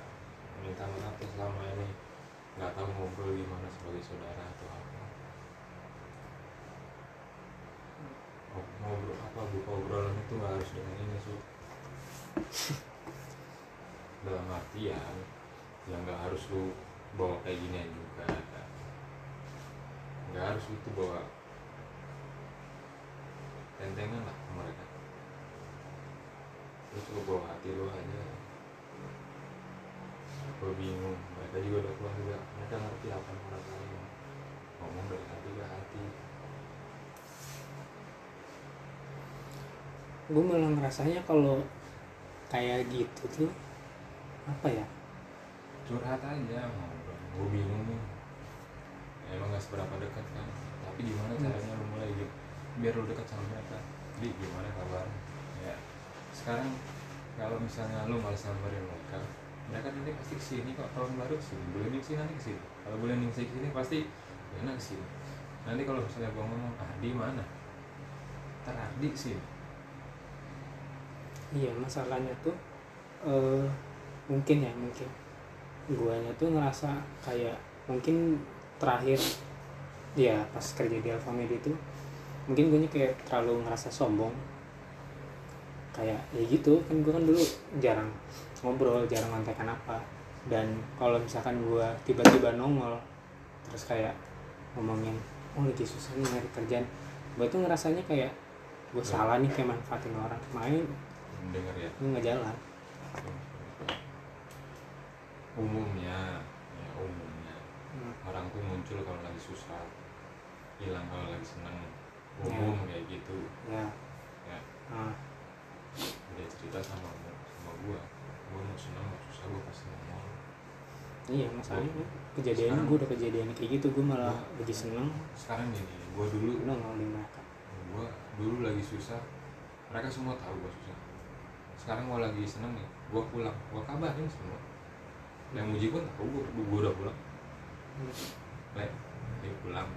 minta maaf ya selama ini. Nggak tahu ngobrol gimana sebagai saudara atau apa. Ngob- ngobrol apa buka obrolan itu nggak harus dengan ini su. Dalam artian ya nggak harus lu bawa kayak ginian juga nggak harus itu bawa tentengan lah mereka lu coba bawa hati lu aja. Gue bingung mereka juga udah keluarga mereka ngerti apa yang orang lain ngomong dari hati ke hati. Gue malah ngerasanya kalau kayak gitu tuh apa ya? Curhat aja ngobrol gue bingung nih. Emang gak seberapa dekat kan? Tapi gimana caranya lu mulai gitu biar lu dekat sama mereka. Di gimana kabar ya sekarang kalau misalnya lu malas samperin mereka mereka nanti pasti ke sini kok tahun baru ke sini bulan ini ke sini nanti ke sini. Kalau bulan ini ke sini pasti ya ke sini. Nanti kalau misalnya gua ngomong Ardi mana? Ntar Ardi sih iya masalahnya tuh eh mungkin ya mungkin. Guanya tuh ngerasa kayak mungkin terakhir ya pas kerja di Alfamedi itu mungkin gue kayak terlalu ngerasa sombong kayak ya gitu kan gue kan dulu jarang ngobrol jarang ngontekan apa. Dan kalau misalkan gue tiba-tiba nongol terus kayak ngomongin oh lagi susah nih nyari kerjaan. Gue tuh ngerasanya kayak gue salah nih kayak manfaatin orang. Makanya mendengar ya. gue nggak jalan. Umumnya ya umumnya Hmm. orang tuh muncul kalau lagi susah hilang kalau lagi seneng. Ya. umum kayak gitu. Ya. Ya. Nah, dia cerita sama sama gua. Gua mau seneng mau susah gua pasti ngomong iya masalahnya kejadiannya gue udah kejadian kayak gitu gue malah lagi seneng. Sekarang gini gua dulu nongol di mereka gua dulu lagi susah. Mereka semua tahu gua susah. Sekarang gua lagi seneng nih gua pulang. Gua kabarin semua. Yang muji pun tahu gua, gua udah pulang. Le, dia pulang.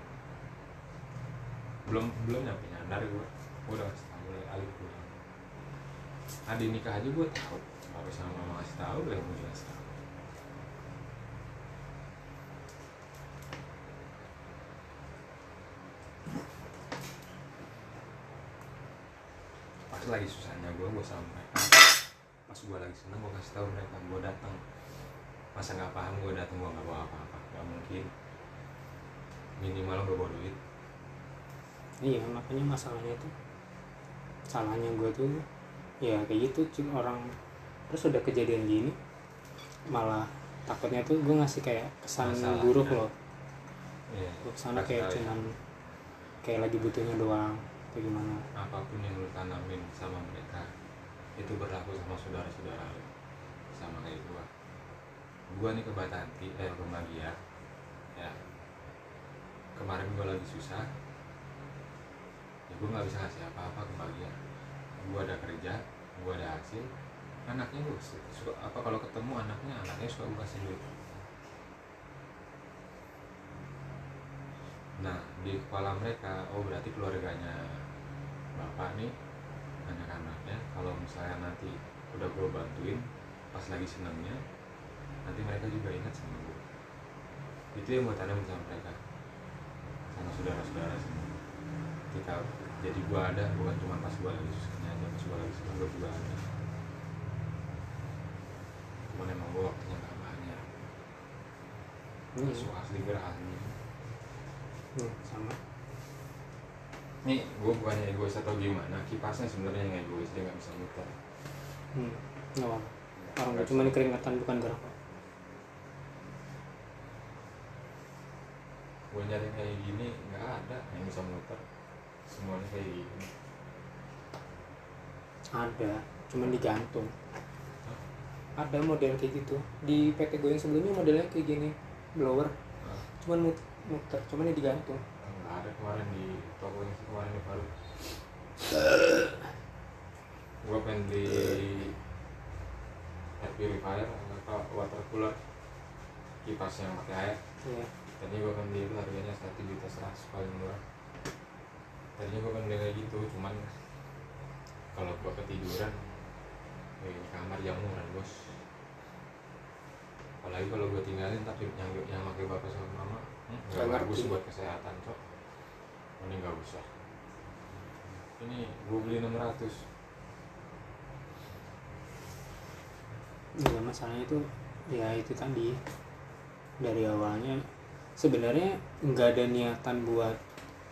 Belum belum nyampe nyandar gue gue udah kasih tahu Le, Ali Adi nikah aja gue tahu. Apa sama mama kasih tahu udah mau jelas tahu. Pas lagi susahnya gue gue sama mereka. Pas gue lagi seneng gue kasih tahu mereka gue datang masa nggak paham gue datang gue nggak bawa apa-apa. Nggak mungkin. Minimal gue bawa duit. Iya makanya masalahnya tuh salahnya gue tuh ya kayak gitu cuy orang terus udah kejadian gini malah takutnya tuh gue ngasih kayak kesan Masalahnya. buruk loh Iya. gue ke sana kayak ya. cuman kayak lagi butuhnya doang atau gimana apa pun yang lu tanamin sama mereka itu berlaku sama saudara-saudara lu sama kayak gua gua nih ke Batanti eh ke Magia ya kemarin gua lagi susah ya gua nggak bisa ngasih apa-apa ke Magia gua ada kerja gua ada hasil anaknya gua su- suka apa kalau ketemu anaknya anaknya suka gua kasih duit Nah, di kepala mereka, oh berarti keluarganya bapak nih, anak-anaknya, kalau misalnya nanti udah gue bantuin, pas lagi senangnya, nanti mereka juga ingat sama gue. Itu yang gue tanam sama mereka, sama saudara-saudara semua. Ketika jadi gue ada, bukan cuma pas gue lagi susahnya gue juga ada. Cuman emang gue waktunya gak banyak, iya masuk asli gerahani. Hmm, sama Nih, gue bukannya egois atau gimana, kipasnya sebenarnya yang egois, dia nggak bisa muter. hmm. nggak apa orang gue cuman keringetan bukan gerak Gue nyari kayak gini, nggak ada yang bisa muter. Semuanya kayak gini. Ada cuman digantung. Ada model kayak gitu. Di PT gue yang sebelumnya modelnya kayak gini blower. Cuman mut- muter cuman ini digantung. Nggak ada kemarin di toko yang kemarin di Palu. gue pengen beli air purifier atau water cooler. Kipas yang pakai air. Ya tadi gue kan beli itu harganya satu juta seratus paling murah. Tadinya gue kan beli kayak gitu cuman kalau gue ketiduran ya di kamar yang murah bos. Apalagi kalau gue tinggalin tapi yang yang pakai bapak sama mama hmm, Nggak nggak bagus buat kesehatan cok. Mending nggak usah. Ini gue beli 600 ya masalahnya itu ya itu tadi. Dari awalnya sebenarnya nggak ada niatan buat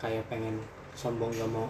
kayak pengen sombong gak mau